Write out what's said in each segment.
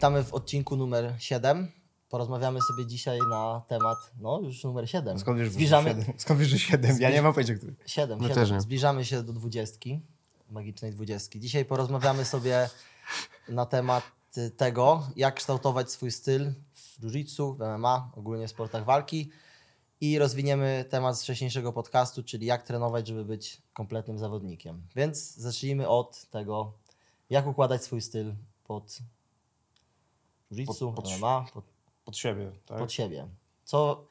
Witamy w odcinku numer 7. Porozmawiamy sobie dzisiaj na temat, no już numer 7. Skąd wiesz, Zbliżamy, 7? Skąd wiesz, że 7? Ja nie mam pojęcia, który. 7, My 7. też nie. Zbliżamy się do dwudziestki, magicznej dwudziestki. Dzisiaj porozmawiamy sobie na temat tego, jak kształtować swój styl w jiu-jitsu, w MMA, ogólnie w sportach walki i rozwiniemy temat z wcześniejszego podcastu, czyli jak trenować, żeby być kompletnym zawodnikiem. Więc zacznijmy od tego, jak układać swój styl pod jiu-jitsu, Pod- pod- MMA, pod Pod siebie, tak? pod siebie. Co,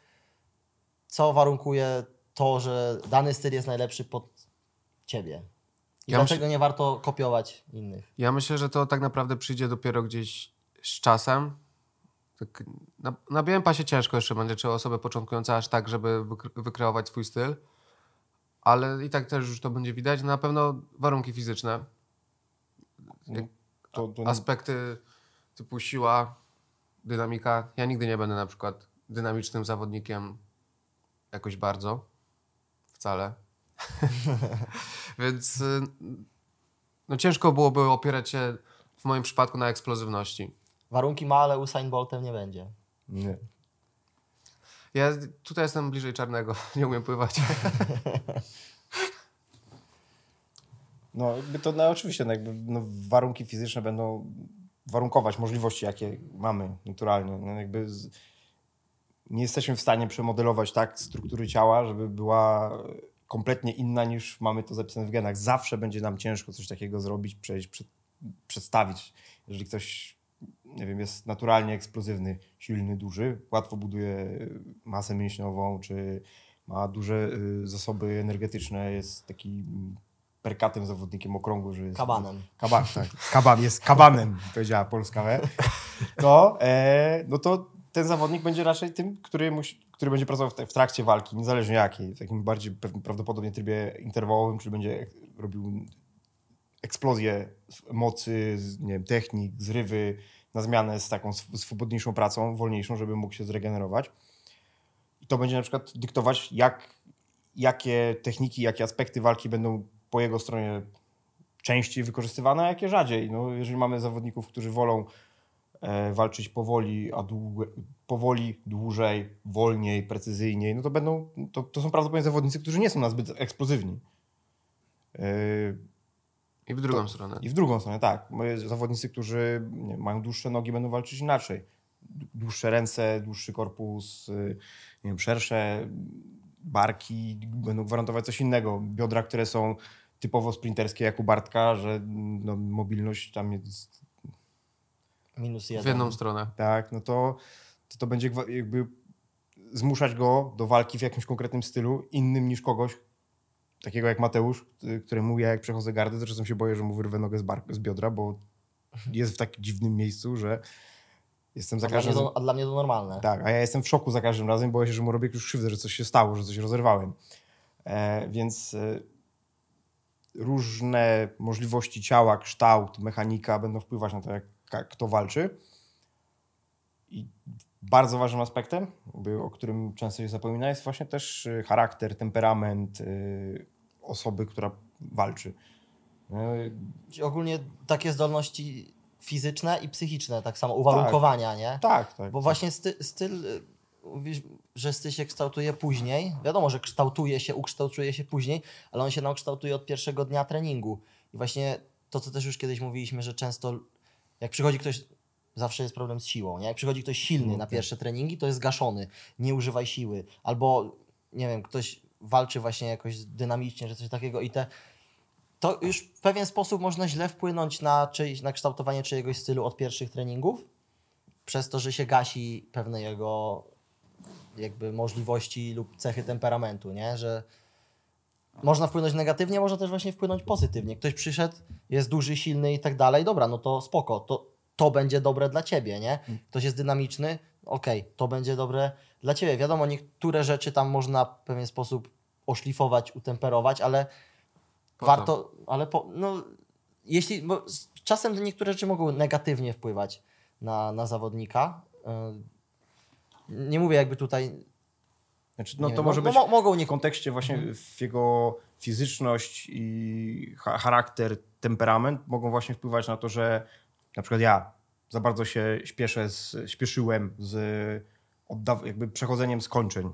co warunkuje to, że dany styl jest najlepszy pod ciebie? I Ja dlaczego nie warto kopiować innych? Ja myślę, że to tak naprawdę przyjdzie dopiero gdzieś z czasem. Tak na, na białym pasie ciężko jeszcze będzie, czy osobę początkująca aż tak, żeby wykre- wykreować swój styl. Ale i tak też już to będzie widać. Na pewno warunki fizyczne, To, to, aspekty typu siła, dynamika. Ja nigdy nie będę na przykład dynamicznym zawodnikiem jakoś bardzo. Wcale. Więc y, no ciężko byłoby opierać się w moim przypadku na eksplozywności. Warunki ma, ale Usain Boltem nie będzie. nie. Ja tutaj jestem bliżej czarnego, nie umiem pływać. No, jakby to no, oczywiście, no, jakby, no, warunki fizyczne będą warunkować możliwości, jakie mamy naturalnie. No, jakby z, nie jesteśmy w stanie przemodelować tak struktury ciała, żeby była kompletnie inna niż mamy to zapisane w genach. Zawsze będzie nam ciężko coś takiego zrobić, przejść, przed, przedstawić. Jeżeli ktoś, nie wiem, jest naturalnie eksplozywny, silny, duży, łatwo buduje masę mięśniową, czy ma duże y, zasoby energetyczne, jest taki perkatym zawodnikiem okrągły, że jest... Kabanem. Kaban, tak. Kaban jest kabanem, powiedziała Polska. We. To, e, no to ten zawodnik będzie raczej tym, który, musi, który będzie pracował w, trakcie walki, niezależnie jakiej, w takim bardziej prawdopodobnie trybie interwałowym, czyli będzie robił eksplozję mocy, nie wiem, technik, zrywy na zmianę z taką sw- swobodniejszą pracą, wolniejszą, żeby mógł się zregenerować. I to będzie na przykład dyktować, jak, jakie techniki, jakie aspekty walki będą po jego stronie częściej wykorzystywane, a jakie rzadziej. No, jeżeli mamy zawodników, którzy wolą e, walczyć powoli, a dłu- powoli, dłużej, wolniej, precyzyjniej, no to będą, to, to są prawdopodobnie zawodnicy, którzy nie są nazbyt eksplozywni. E, I w drugą stronę. I w drugą stronę, tak. Zawodnicy, którzy nie, mają dłuższe nogi, będą walczyć inaczej. Dłuższe ręce, dłuższy korpus, y, nie wiem, szersze barki będą gwarantować coś innego. Biodra, które są typowo sprinterskie, jak u Bartka, że no, mobilność tam jest Minus W jeden. jedną stronę. tak, no to to, to będzie jakby zmuszać go do walki w jakimś konkretnym stylu, innym niż kogoś, takiego jak Mateusz, y, któremu ja jak przechodzę gardę, to czasem się boję, że mu wyrwę nogę z, bar- z biodra, bo jest w takim dziwnym miejscu, że jestem za A każdym razem... to, a dla mnie to normalne. Tak, a ja jestem w szoku za każdym razem, boję się, że mu robię jakąś krzywdę, że coś się stało, że coś rozerwałem. E, więc e, różne możliwości ciała, kształt, mechanika będą wpływać na to, jak ka- kto walczy. I bardzo ważnym aspektem, o którym często się zapomina, jest właśnie też e, charakter, temperament e, osoby, która walczy. E, ogólnie takie zdolności fizyczne i psychiczne, tak samo uwarunkowania, nie? tak, tak. Bo właśnie sty, styl, y, że styl się kształtuje później. Wiadomo, że kształtuje się, ukształtuje się później, ale on się nam kształtuje od pierwszego dnia treningu. I właśnie to, co też już kiedyś mówiliśmy, że często jak przychodzi ktoś, zawsze jest problem z siłą, nie? Jak przychodzi ktoś silny na pierwsze treningi, to jest gaszony, nie używaj siły. Albo, nie wiem, ktoś walczy właśnie jakoś dynamicznie, że coś takiego i te to już w pewien sposób można źle wpłynąć na, czyjś, na kształtowanie czyjegoś stylu od pierwszych treningów, przez to, że się gasi pewne jego jakby możliwości lub cechy temperamentu, nie? Że można wpłynąć negatywnie, można też właśnie wpłynąć pozytywnie. Ktoś przyszedł, jest duży, silny i tak dalej, dobra, no to spoko, to, to będzie dobre dla ciebie, nie? Ktoś jest dynamiczny, okej, to będzie dobre dla ciebie. Wiadomo, niektóre rzeczy tam można w pewien sposób oszlifować, utemperować, ale Po warto, ale po, no, jeśli, bo z- czasem niektóre rzeczy mogą negatywnie wpływać na, na zawodnika. Yy, Nie mówię jakby tutaj. Znaczy, no to wiem, może być mo- mogą nie w kontekście właśnie w jego fizyczność i cha charakter, temperament mogą właśnie wpływać na to, że na przykład ja za bardzo się śpieszę z, śpieszyłem z jakby przechodzeniem skończeń.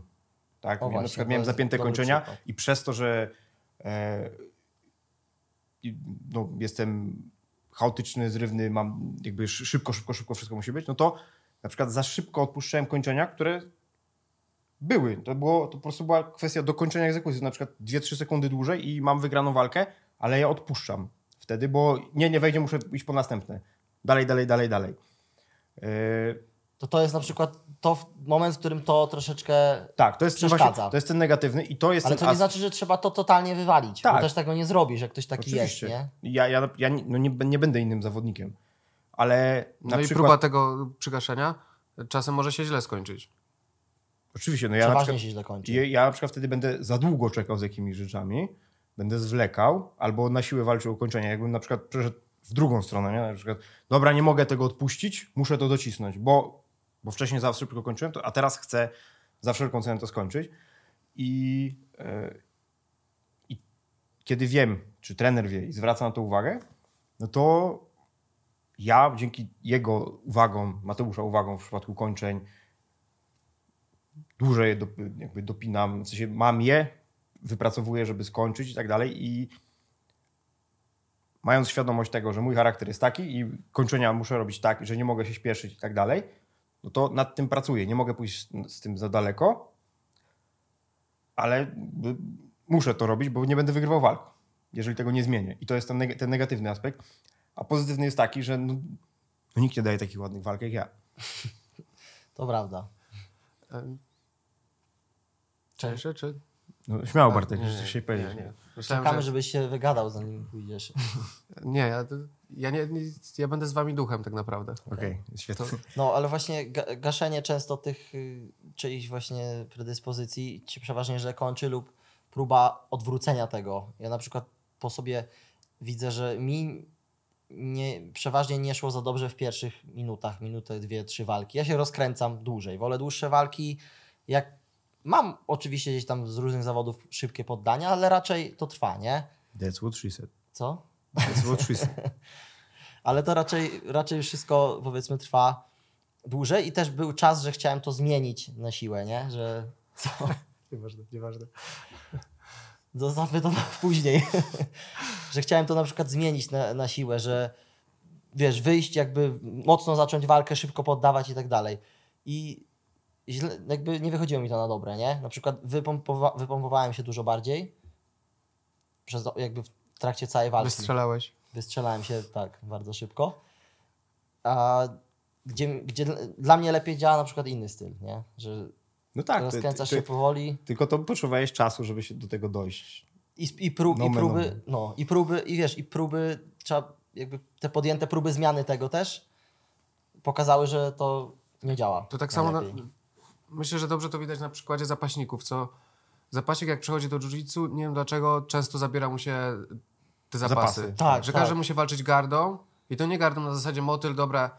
Tak? O Ja na właśnie, przykład to miałem zapięte kończenia przykład. i przez to, że e, no, jestem chaotyczny, zrywny, mam jakby szy- szybko, szybko, szybko wszystko musi być, no to na przykład za szybko odpuszczałem kończenia, które były. To, było, to po prostu była kwestia dokończenia egzekucji. Na przykład 2-3 sekundy dłużej i mam wygraną walkę, ale ja odpuszczam wtedy, bo nie, nie wejdzie, muszę iść po następne. Dalej, dalej, dalej, dalej. Yy, To to jest na przykład to w- moment, w którym to troszeczkę... tak, to jest, Przeszkadza. właśnie, to jest ten negatywny i to jest Ale ten to nie as- znaczy, że trzeba to totalnie wywalić, bo Tak. też tego nie zrobisz, jak ktoś taki Oczywiście. jest, nie? Ja, ja, ja nie, no nie, nie będę innym zawodnikiem, ale na No i przykład... próba tego przygaszenia czasem może się źle skończyć. Oczywiście, no ja na przykład... się źle kończy. Ja, ja na przykład wtedy będę za długo czekał z jakimiś rzeczami, będę zwlekał albo na siłę walczył o kończenie. Jakbym na przykład przeszedł w drugą stronę, nie? na przykład, dobra, nie mogę tego odpuścić, muszę to docisnąć, bo, bo wcześniej za szybko kończyłem, to, a teraz chcę za wszelką cenę to skończyć. I, e, I kiedy wiem, czy trener wie i zwraca na to uwagę, no to ja dzięki jego uwagom, Mateusza uwagom w przypadku kończeń, dłużej dop- jakby dopinam, w sensie mam je, wypracowuję, żeby skończyć i tak dalej i mając świadomość tego, że mój charakter jest taki i kończenia muszę robić tak, że nie mogę się śpieszyć i tak dalej, no to nad tym pracuję. Nie mogę pójść z- tym za daleko, ale muszę to robić, bo nie będę wygrywał walk, jeżeli tego nie zmienię. I to jest ten, neg- ten negatywny aspekt. A pozytywny jest taki, że no, no nikt nie daje takich ładnych walk jak ja. To prawda. Cześć. Czy, czy? No, śmiało, A, Bartek, nie, że coś się powiedzieć. nie, nie. Czekamy, że... żebyś się wygadał, zanim pójdziesz. Nie, ja, ja, nie, nie, ja będę z wami duchem tak naprawdę. Okej, świetnie. To- No, ale właśnie ga- gaszenie często tych y, czyichś właśnie predyspozycji ci przeważnie źle kończy lub próba odwrócenia tego. Ja na przykład po sobie widzę, że mi nie, przeważnie nie szło za dobrze w pierwszych minutach, minutę, dwie, trzy walki. Ja się rozkręcam dłużej. Wolę dłuższe walki. Jak mam oczywiście gdzieś tam z różnych zawodów szybkie poddania, ale raczej to trwa, nie? That's what she said. Co? Said. Ale to raczej, raczej wszystko powiedzmy trwa dłużej i też był czas, że chciałem to zmienić na siłę, nie? Że co? Nieważne, nieważne. Zostawmy to później. że chciałem to na przykład zmienić na, na siłę, że wiesz, wyjść jakby mocno zacząć walkę, szybko poddawać i tak dalej. I źle, jakby nie wychodziło mi to na dobre, nie? Na przykład wypompowa wypompowałem się dużo bardziej przez jakby w trakcie całej walki. Wystrzelałeś. Wystrzelałem się tak bardzo szybko. A gdzie, gdzie dla- mnie lepiej działa na przykład inny styl, nie? Że No tak, ty, rozkręcasz ty, się powoli tylko to potrzebujesz czasu, żeby się do tego dojść. i, i, prób, No i próby, no no i próby, i wiesz, i próby, trzeba jakby te podjęte próby zmiany tego też pokazały, że to nie działa. To tak samo, na, myślę, że dobrze to widać na przykładzie zapaśników, co zapaśnik jak przychodzi do jiu-jitsu, nie wiem dlaczego, często zabiera mu się te zapasy. Zapasy. Tak, że tak. każe mu się walczyć gardą i to nie gardą na zasadzie motyl, dobra,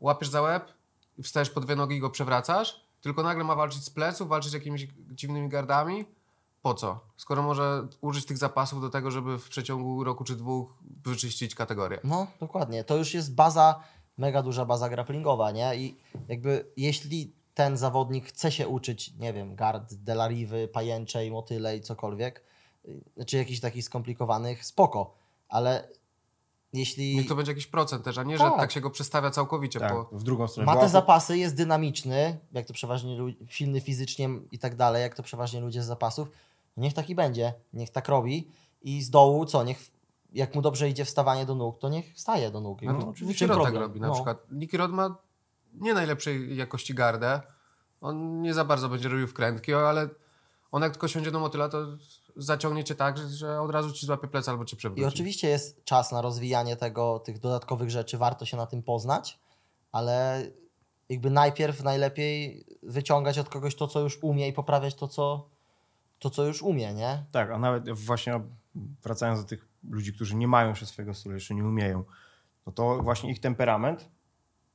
łapiesz za łeb i wstajesz po dwie nogi i go przewracasz, tylko nagle ma walczyć z pleców, walczyć jakimiś dziwnymi gardami. Po co? Skoro może użyć tych zapasów do tego, żeby w przeciągu roku czy dwóch wyczyścić kategorię. No, dokładnie. To już jest baza, mega duża baza grapplingowa, nie? I jakby jeśli ten zawodnik chce się uczyć, nie wiem, gard, delariwy, pajęczej, motylej, cokolwiek, czy jakichś takich skomplikowanych, spoko. Ale jeśli Niech to będzie jakiś procent też, a nie, Tak. że tak się go przestawia całkowicie. Tak, Bo w drugą stronę. ma te zapasy, jest dynamiczny, jak to przeważnie lu- silny fizycznie i tak dalej, jak to przeważnie ludzie z zapasów, niech taki będzie, niech tak robi i z dołu co, niech jak mu dobrze idzie wstawanie do nóg, to niech wstaje do nóg. No, No, czym Rod tak robi na No. przykład. Nicky Rod ma nie najlepszej jakości gardę. On nie za bardzo będzie robił wkrętki, ale on jak tylko siądzie do motyla, to zaciągnie cię tak, że, że od razu ci złapie plec albo cię przewróci. I oczywiście jest czas na rozwijanie tego, tych dodatkowych rzeczy, warto się na tym poznać, ale jakby najpierw najlepiej wyciągać od kogoś to, co już umie i poprawiać to, co, to, co już umie, nie? Tak, a nawet właśnie wracając do tych ludzi, którzy nie mają jeszcze swojego stylu, jeszcze nie umieją, no to właśnie ich temperament,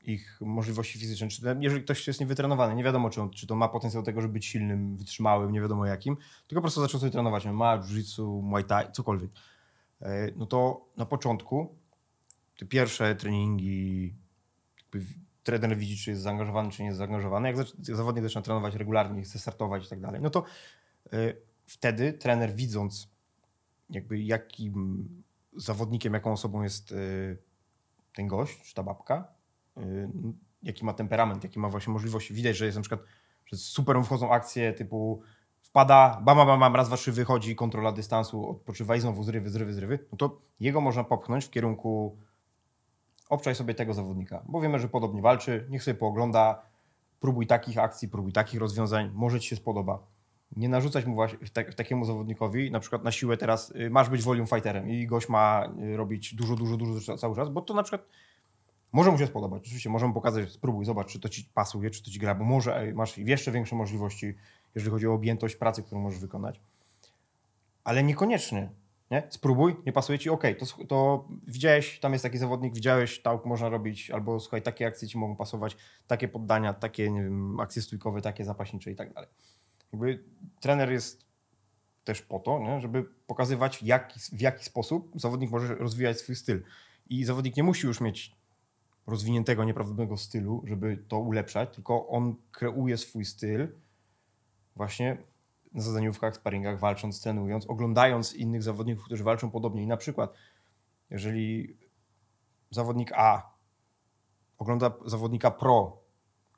ich możliwości fizyczne, czy jeżeli ktoś jest niewytrenowany, nie wiadomo, czy, on, czy to ma potencjał do tego, żeby być silnym, wytrzymałym, nie wiadomo jakim, tylko po prostu zaczął sobie trenować, ma jiu-jitsu, muay thai, cokolwiek. E, No to na początku te pierwsze treningi trener widzi, czy jest zaangażowany, czy nie jest zaangażowany. Jak, zawodnik zaczyna trenować regularnie, chce startować i tak dalej, no to y, wtedy trener widząc jakby jakim zawodnikiem, jaką osobą jest y, ten gość, czy ta babka, jaki ma temperament, jaki ma właśnie możliwości. Widać, że jest na przykład, że super wchodzą akcje typu wpada, bam, bam, bam, raz, dwa, trzy, wychodzi, kontrola dystansu, odpoczywa i znowu zrywy, zrywy, zrywy, no to jego można popchnąć w kierunku obczaj sobie tego zawodnika, bo wiemy, że podobnie walczy, niech sobie poogląda, próbuj takich akcji, próbuj takich rozwiązań, może ci się spodoba. Nie narzucać mu właśnie tak, takiemu zawodnikowi, na przykład na siłę teraz y, masz być volume fighterem i gość ma y, robić dużo, dużo, dużo cały czas, bo to na przykład może mu się spodobać. Oczywiście możemy pokazać, spróbuj, zobacz, czy to ci pasuje, czy to ci gra, bo może masz jeszcze większe możliwości, jeżeli chodzi o objętość pracy, którą możesz wykonać. Ale niekoniecznie. Nie? Spróbuj, nie pasuje ci, okej, to, to widziałeś, tam jest taki zawodnik, widziałeś, tak można robić, albo słuchaj, takie akcje ci mogą pasować, takie poddania, takie nie wiem, akcje stójkowe, takie zapaśnicze i tak dalej. Jakby trener jest też po to, nie? żeby pokazywać, jaki, w jaki sposób zawodnik może rozwijać swój styl. I zawodnik nie musi już mieć rozwiniętego, nieprawdopodobnego stylu, żeby to ulepszać, tylko on kreuje swój styl właśnie na zadaniówkach, sparingach, walcząc, trenując, oglądając innych zawodników, którzy walczą podobnie. I na przykład, jeżeli zawodnik A ogląda zawodnika pro,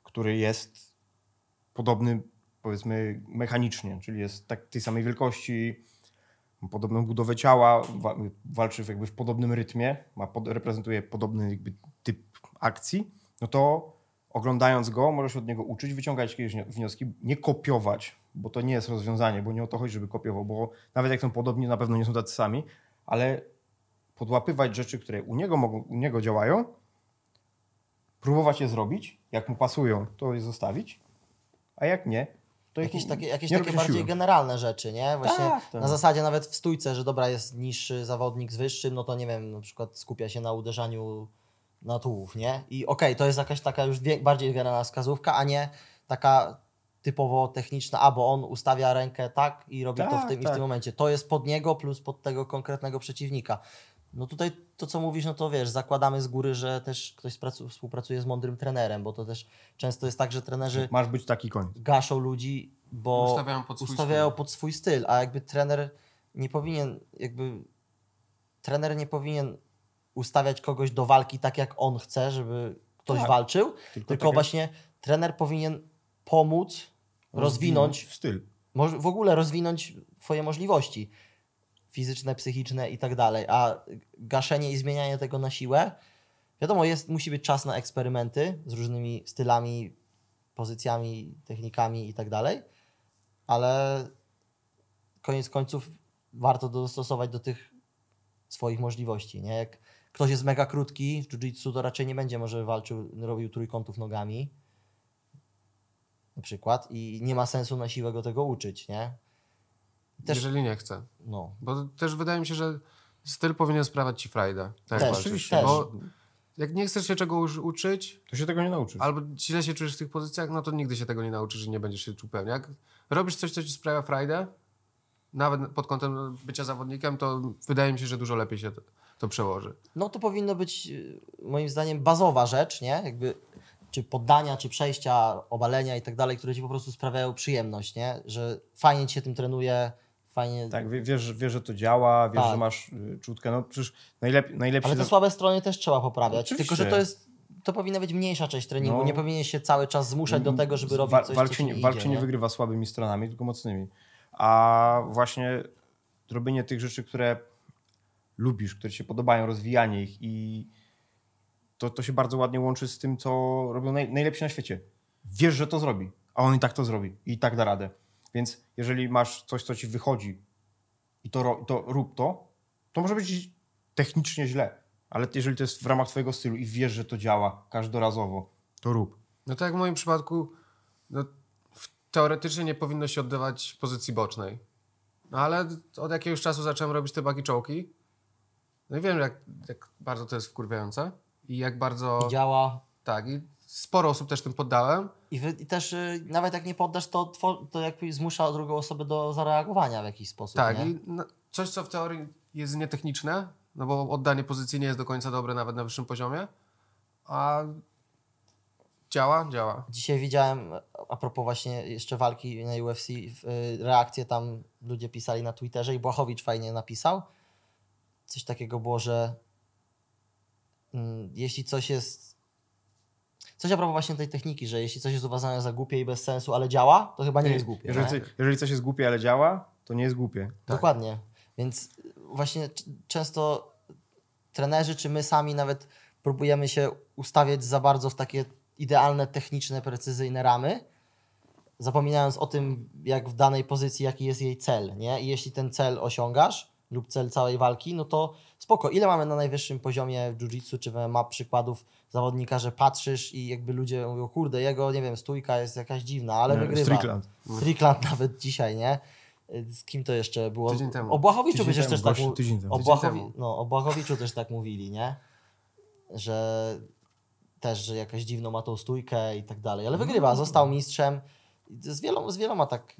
który jest podobny, powiedzmy, mechanicznie, czyli jest tak, tej samej wielkości, ma podobną budowę ciała, wa- walczy jakby w podobnym rytmie, ma pod, reprezentuje podobny jakby akcji, no to oglądając go, możesz od niego uczyć, wyciągać jakieś wnio- wnioski, nie kopiować, bo to nie jest rozwiązanie, bo nie o to chodzi, żeby kopiował, bo nawet jak są podobni, na pewno nie są tacy sami, ale podłapywać rzeczy, które u niego, mogą, u niego działają, próbować je zrobić, jak mu pasują, to je zostawić, a jak nie, to Jakieś takie, jakieś takie bardziej siły. generalne rzeczy, nie? Właśnie Tak, tak. na zasadzie nawet w stójce, że dobra, jest niższy zawodnik z wyższym, no to nie wiem, na przykład skupia się na uderzaniu na tułów, nie? I okej, to jest jakaś taka już wie, bardziej generalna wskazówka, a nie taka typowo techniczna, a bo on ustawia rękę tak i robi to w Tak, tym i w tak. tym momencie. To jest pod niego plus pod tego konkretnego przeciwnika. No tutaj to, co mówisz, no to wiesz, zakładamy z góry, że też ktoś współpracuje z mądrym trenerem, bo to też często jest tak, że trenerzy Masz być taki koń. gaszą ludzi, bo Ustawiają pod swój ustawiają styl. pod swój styl, a jakby trener nie powinien, jakby trener nie powinien ustawiać kogoś do walki tak, jak on chce, żeby ktoś Tak. walczył, Tylko tylko, tak jak- właśnie trener powinien pomóc rozwinąć, styl. w ogóle rozwinąć twoje możliwości fizyczne, psychiczne i tak dalej, a gaszenie i zmienianie tego na siłę, wiadomo, jest, musi być czas na eksperymenty z różnymi stylami, pozycjami, technikami i tak dalej, ale koniec końców warto dostosować do tych swoich możliwości, nie? Jak ktoś jest mega krótki w jiu-jitsu, to raczej nie będzie może walczył, robił trójkątów nogami na przykład i nie ma sensu na siłę go tego uczyć, nie? Też, Jeżeli nie chce. no, Bo też wydaje mi się, że styl powinien sprawiać ci frajdę. Tak Też, oczywiście. też. Bo jak nie chcesz się czegoś uczyć, To się tego nie nauczysz. albo źle się czujesz w tych pozycjach, no to nigdy się tego nie nauczysz i nie będziesz się czuł pewnie. Jak robisz coś, co ci sprawia frajdę, nawet pod kątem bycia zawodnikiem, to wydaje mi się, że dużo lepiej się to, to przełoży. no to powinno być y, moim zdaniem bazowa rzecz, nie? Jakby czy poddania, czy przejścia, obalenia i tak dalej, które ci po prostu sprawiają przyjemność, nie? Że fajnie ci się tym trenuje, fajnie... Tak, wie- wiesz, wiesz, że to działa, wiesz, Tak. że masz y, czutkę. No przecież najlepiej, najlepszy... Ale te słabe strony też trzeba poprawiać. Oczywiście. Tylko, że to jest. To powinna być mniejsza część treningu. No. nie powinien się cały czas zmuszać do tego, żeby robić coś, walk co nie, idzie, nie? wygrywa słabymi stronami, tylko mocnymi. A właśnie robienie tych rzeczy, które lubisz, które się podobają, rozwijanie ich i to, to się bardzo ładnie łączy z tym, co robią naj, najlepsi na świecie. Wiesz, że to zrobi, a on i tak to zrobi i tak da radę. Więc jeżeli masz coś, co ci wychodzi i to, to rób to, to może być technicznie źle, ale jeżeli to jest w ramach twojego stylu i wiesz, że to działa każdorazowo, to rób. No tak jak w moim przypadku, no, teoretycznie nie powinno się oddawać pozycji bocznej. No ale od jakiegoś czasu zacząłem robić te bagi czołki. No i wiem, jak, jak bardzo to jest wkurwiające. I jak bardzo... I działa. Tak, i sporo osób też tym poddałem. I, wy, I też y, nawet jak nie poddasz, to, to jakby zmusza drugą osobę do zareagowania w jakiś sposób. Tak, nie? i no, coś, co w teorii jest nietechniczne, no bo oddanie pozycji nie jest do końca dobre nawet na wyższym poziomie, a Działa? Działa. Dzisiaj widziałem, a propos właśnie jeszcze walki na UFC, y, reakcje tam ludzie pisali na Twitterze i Błachowicz fajnie napisał. Coś takiego było, że mm, jeśli coś jest. Coś a propos właśnie tej techniki, że jeśli coś jest uważane za głupie i bez sensu, ale działa, to chyba nie jest głupie. Jeżeli, nie? coś, jeżeli coś jest głupie, ale działa, to nie jest głupie. Dokładnie. Więc właśnie c- często trenerzy czy my sami nawet próbujemy się ustawiać za bardzo w takie idealne, techniczne, precyzyjne ramy, zapominając o tym, jak w danej pozycji, jaki jest jej cel. Nie? I jeśli ten cel osiągasz lub cel całej walki, no to spoko. Ile mamy na najwyższym poziomie w jiu-jitsu czy w MMA przykładów zawodnika, że patrzysz i jakby ludzie mówią, kurde, jego, nie wiem, stójka jest jakaś dziwna, ale Nie, wygrywa. Strickland. Strickland nawet dzisiaj, nie? Z kim to jeszcze było? Tydzień temu. O Błachowiczu Tydzień też tak mu- tydzień temu. o, Błachowi... no, o Błachowiczu też tak mówili, nie? Że też, że jakaś dziwną ma tą stójkę i tak dalej, ale wygrywa, został mistrzem. Z wieloma, z wieloma tak,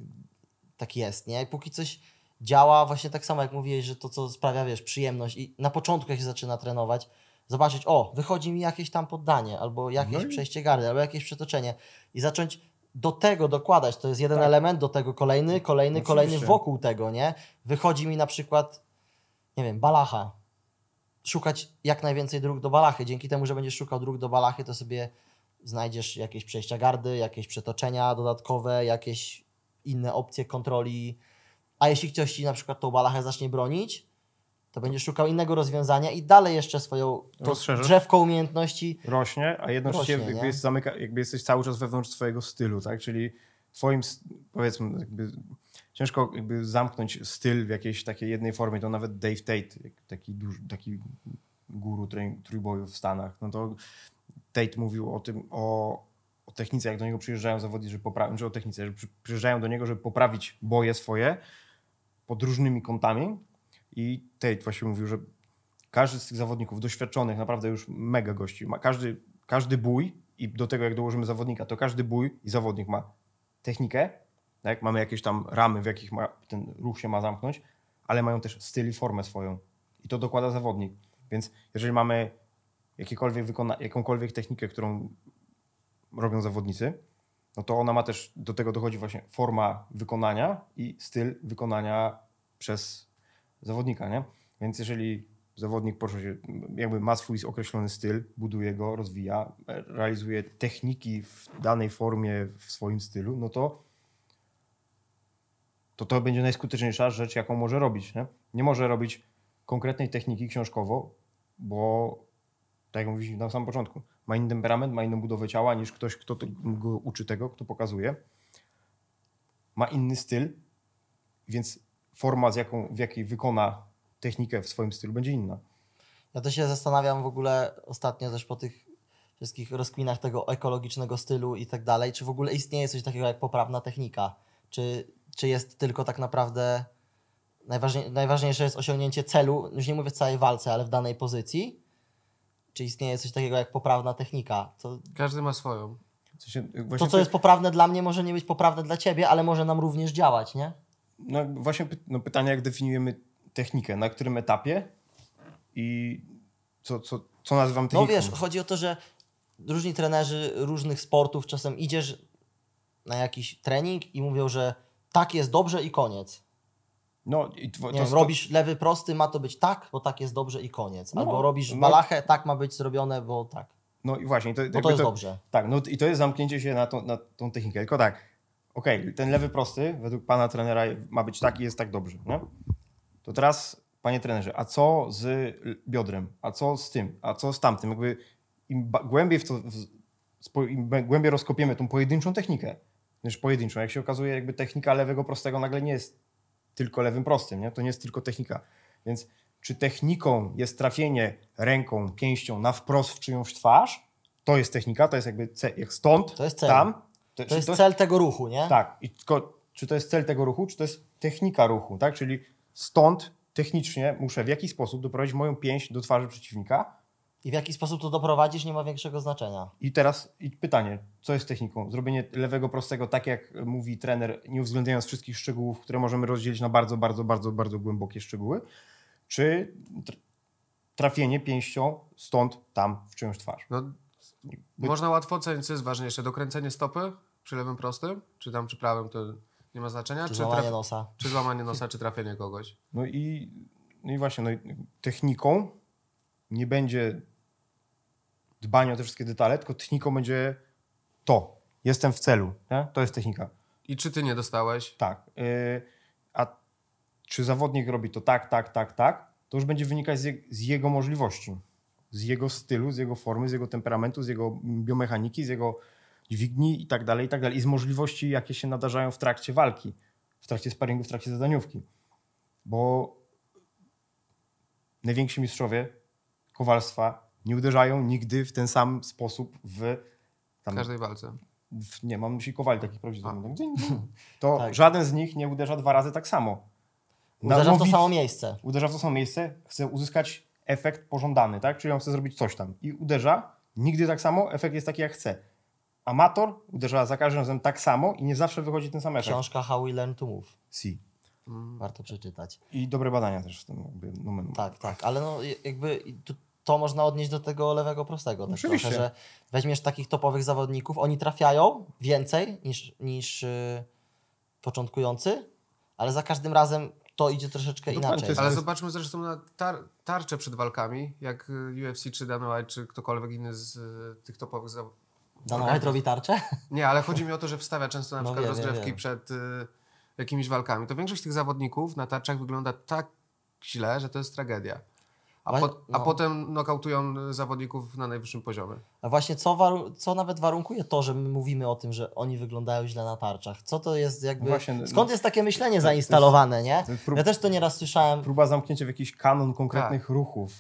tak jest, nie? I póki coś działa, właśnie tak samo jak mówiłeś, że to, co sprawia, wiesz, przyjemność i na początku, jak się zaczyna trenować, zobaczyć, o, wychodzi mi jakieś tam poddanie, albo jakieś No przejście gardy, albo jakieś przetoczenie i zacząć do tego dokładać, to jest jeden Tak. element, do tego kolejny, kolejny, kolejny wokół tego, nie? Wychodzi mi na przykład, nie wiem, balacha. Szukać jak najwięcej dróg do balachy. Dzięki temu, że będziesz szukał dróg do balachy, to sobie znajdziesz jakieś przejścia gardy, jakieś przetoczenia dodatkowe, jakieś inne opcje kontroli. A jeśli ktoś ci na przykład tą balachę zacznie bronić, to będziesz szukał innego rozwiązania i dalej jeszcze swoją drzewko umiejętności rośnie, a jednocześnie Rośnie, jakby, jest zamyka, jakby jesteś cały czas wewnątrz swojego stylu, tak? Czyli twoim, powiedzmy, jakby ciężko jakby zamknąć styl w jakiejś takiej jednej formie, to nawet Dave Tate, taki, duży, taki guru trój- trójbojów w Stanach, no to Tate mówił o tym, o, o technice, jak do niego przyjeżdżają zawodnicy, żeby poprawić, że o technice, że przy, przyjeżdżają do niego, żeby poprawić boje swoje pod różnymi kątami i Tate właśnie mówił, że każdy z tych zawodników doświadczonych, naprawdę już mega gości, ma każdy, każdy bój i do tego jak dołożymy zawodnika, to każdy bój i zawodnik ma technikę, tak? mamy jakieś tam ramy, w jakich ma, ten ruch się ma zamknąć, ale mają też styl i formę swoją i to dokłada zawodnik. Więc jeżeli mamy jakiekolwiek wykona- jakąkolwiek technikę, którą robią zawodnicy, no to ona ma też, do tego dochodzi właśnie forma wykonania i styl wykonania przez zawodnika, nie? Więc jeżeli zawodnik porusza się, jakby ma swój określony styl, buduje go, rozwija, realizuje techniki w danej formie, w swoim stylu, no to to, to będzie najskuteczniejsza rzecz, jaką może robić. Nie, nie może robić konkretnej techniki książkowo, bo tak jak mówiliśmy na samym początku, ma inny temperament, ma inną budowę ciała niż ktoś, kto to- go uczy tego, kto pokazuje. Ma inny styl, więc forma, z jaką, w jakiej wykona technikę w swoim stylu, będzie inna. Ja to się zastanawiam w ogóle ostatnio też po tych wszystkich rozkminach tego ekologicznego stylu i tak dalej, czy w ogóle istnieje coś takiego jak poprawna technika? Czy, czy jest tylko tak naprawdę najważniej, najważniejsze jest osiągnięcie celu, już nie mówię w całej walce, ale w danej pozycji? Czy istnieje coś takiego jak poprawna technika? To, Każdy ma swoją. W sensie, to co jest poprawne dla mnie, może nie być poprawne dla ciebie, ale może nam również działać, nie? No właśnie py- no pytanie, jak definiujemy technikę, na którym etapie i co, co, co nazywam No techniką. wiesz, chodzi o to, że różni trenerzy różnych sportów, czasem idziesz na jakiś trening i mówią, że tak jest dobrze i koniec. No, tw- Nie to, robisz lewy prosty, ma to być tak, bo tak jest dobrze i koniec. No, Albo robisz no. balachę, tak ma być zrobione, bo tak. No i właśnie. To, Bo jakby to jest dobrze. Tak, no i to jest zamknięcie się na, tą- na tą technikę. Tylko tak, okej, ten lewy prosty według pana trenera ma być tak i jest tak dobrze, nie? To teraz, panie trenerze, a co z biodrem? A co z tym? A co z tamtym? Jakby im głębiej w to, w, im głębiej rozkopiemy tą pojedynczą technikę, niż pojedynczą, jak się okazuje, jakby technika lewego prostego nagle nie jest tylko lewym prostym, nie? To nie jest tylko technika. Więc czy techniką jest trafienie ręką, pięścią na wprost w czyjąś twarz? To jest technika, to jest jakby ce- jak stąd, To jest cel. tam. To czy jest cel tego ruchu, nie? Tak. I tylko, czy to jest cel tego ruchu, czy to jest technika ruchu, tak? Czyli stąd technicznie muszę w jakiś sposób doprowadzić moją pięść do twarzy przeciwnika. I w jaki sposób to doprowadzisz, nie ma większego znaczenia. I teraz i pytanie, co jest techniką? Zrobienie lewego prostego, tak jak mówi trener, nie uwzględniając wszystkich szczegółów, które możemy rozdzielić na bardzo, bardzo, bardzo, bardzo głębokie szczegóły, czy tr- trafienie pięścią stąd, tam w czyjąś twarz? No, Można łatwo ocenić, co jest ważniejsze. Dokręcenie stopy przy lewym prostym, czy tam przy prawym, to nie ma znaczenia. Czy Czy, złamanie traf... nosa. czy złamanie nosa, czy trafienie kogoś. No i, no i właśnie, no i techniką nie będzie dbania o te wszystkie detale, tylko techniką będzie to. Jestem w celu. Nie? To jest technika. I czy ty nie dostałeś? Tak. Yy, a czy zawodnik robi to tak, tak, tak, tak, to już będzie wynikać z, je, z jego możliwości. Z jego stylu, z jego formy, z jego temperamentu, z jego biomechaniki, z jego dźwigni i tak dalej, i tak dalej. I z możliwości, jakie się nadarzają w trakcie walki, w trakcie sparingu, w trakcie zadaniówki. Bo najwięksi mistrzowie kowalstwa nie uderzają nigdy w ten sam sposób w W tam, każdej walce. w, nie, mam myśli kowali takich prawdziwych. To Tak. żaden z nich nie uderza dwa razy tak samo. Na- Uderza w to samo miejsce. Uderza w to samo miejsce, chce uzyskać efekt pożądany, tak? Czyli on chce zrobić coś tam i uderza, nigdy tak samo, efekt jest taki jak chce. Amator uderza za każdym razem tak samo i nie zawsze wychodzi ten sam efekt. Książka How We Learn to Move. Si. Warto przeczytać. I dobre badania też w tym jakby nomen. Tak, tak, ale no jakby tu- to można odnieść do tego lewego prostego. Tak Oczywiście. trochę, że weźmiesz takich topowych zawodników, oni trafiają więcej niż, niż yy, początkujący, ale za każdym razem to idzie troszeczkę Dokładnie, inaczej. jest- Ale zobaczmy zresztą na tar tarcze przed walkami, jak y, UFC czy Dana White, czy ktokolwiek inny z y, tych topowych zawodników. Dana White robi tarczę? Nie, ale chodzi mi o to, że wstawia często na No przykład wiem, rozgrzewki wiem. przed y, jakimiś walkami. To większość tych zawodników na tarczach wygląda tak źle, że to jest tragedia. A, po, a no. potem nokautują y, zawodników na najwyższym poziomie. A właśnie co, waru- co nawet warunkuje to, że my mówimy o tym, że oni wyglądają źle na tarczach? Co to jest jakby... No właśnie, no- skąd jest takie myślenie zainstalowane, nie? to jest prób- Ja też to nieraz słyszałem. Próba zamknięcia w jakiś kanon konkretnych ruchów.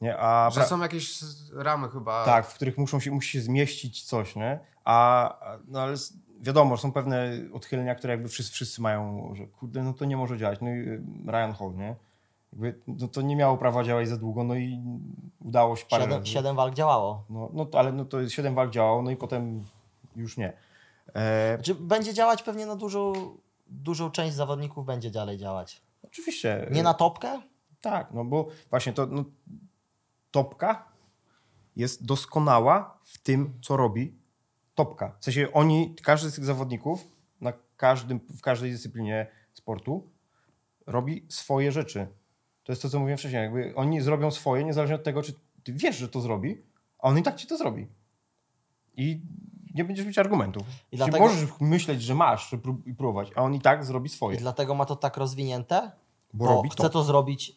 Nie? A Że pra- są jakieś ramy chyba. Tak, w których muszą się, musi się zmieścić coś, nie? A, no ale wiadomo, są pewne odchylenia, które jakby wszyscy, wszyscy mają, że kurde, no to nie może działać. No i y, Ryan Hall, nie? Jakby, no to nie miało prawa działać za długo, no i udało się parę Siedem, siedem walk działało. No, no to, ale no to 7 walk działało, no i potem już nie. E, Znaczy, będzie działać pewnie na dużą, dużą część zawodników będzie dalej działać. oczywiście. Nie na topkę? Tak, no bo właśnie to no, topka jest doskonała w tym, co robi topka. W sensie oni, każdy z tych zawodników na każdym, w każdej dyscyplinie sportu robi swoje rzeczy. To jest to, co mówiłem wcześniej. Jakby oni zrobią swoje, niezależnie od tego, czy ty wiesz, że to zrobi, a on i tak ci to zrobi. I nie będziesz mieć argumentów. I dlatego- Możesz myśleć, że masz i próbować, a on i tak zrobi I swoje. dlatego ma to tak rozwinięte, Bo bo robi chce to. to zrobić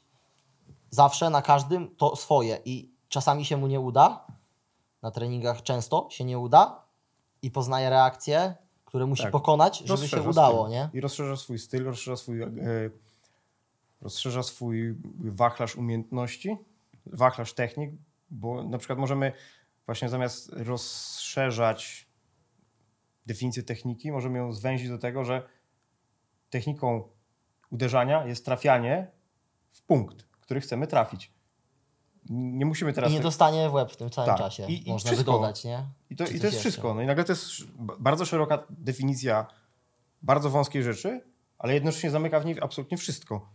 zawsze, na każdym, to swoje. I czasami się mu nie uda, na treningach często się nie uda i poznaje reakcje, które musi Tak. pokonać, żeby się Rozszerza udało, styl. nie? I rozszerza swój styl, rozszerza swój, e, rozszerza swój wachlarz umiejętności, wachlarz technik, bo na przykład możemy właśnie zamiast rozszerzać definicję techniki, możemy ją zwęzić do tego, że techniką uderzania jest trafianie w punkt, który chcemy trafić. Nie musimy teraz... I nie dostanie w łeb w tym całym Tak. czasie. I- i Można wszystko. wygodać, nie? I to, i to jest jeszcze? wszystko. No i nagle to jest bardzo szeroka definicja bardzo wąskiej rzeczy, ale jednocześnie zamyka w niej absolutnie wszystko.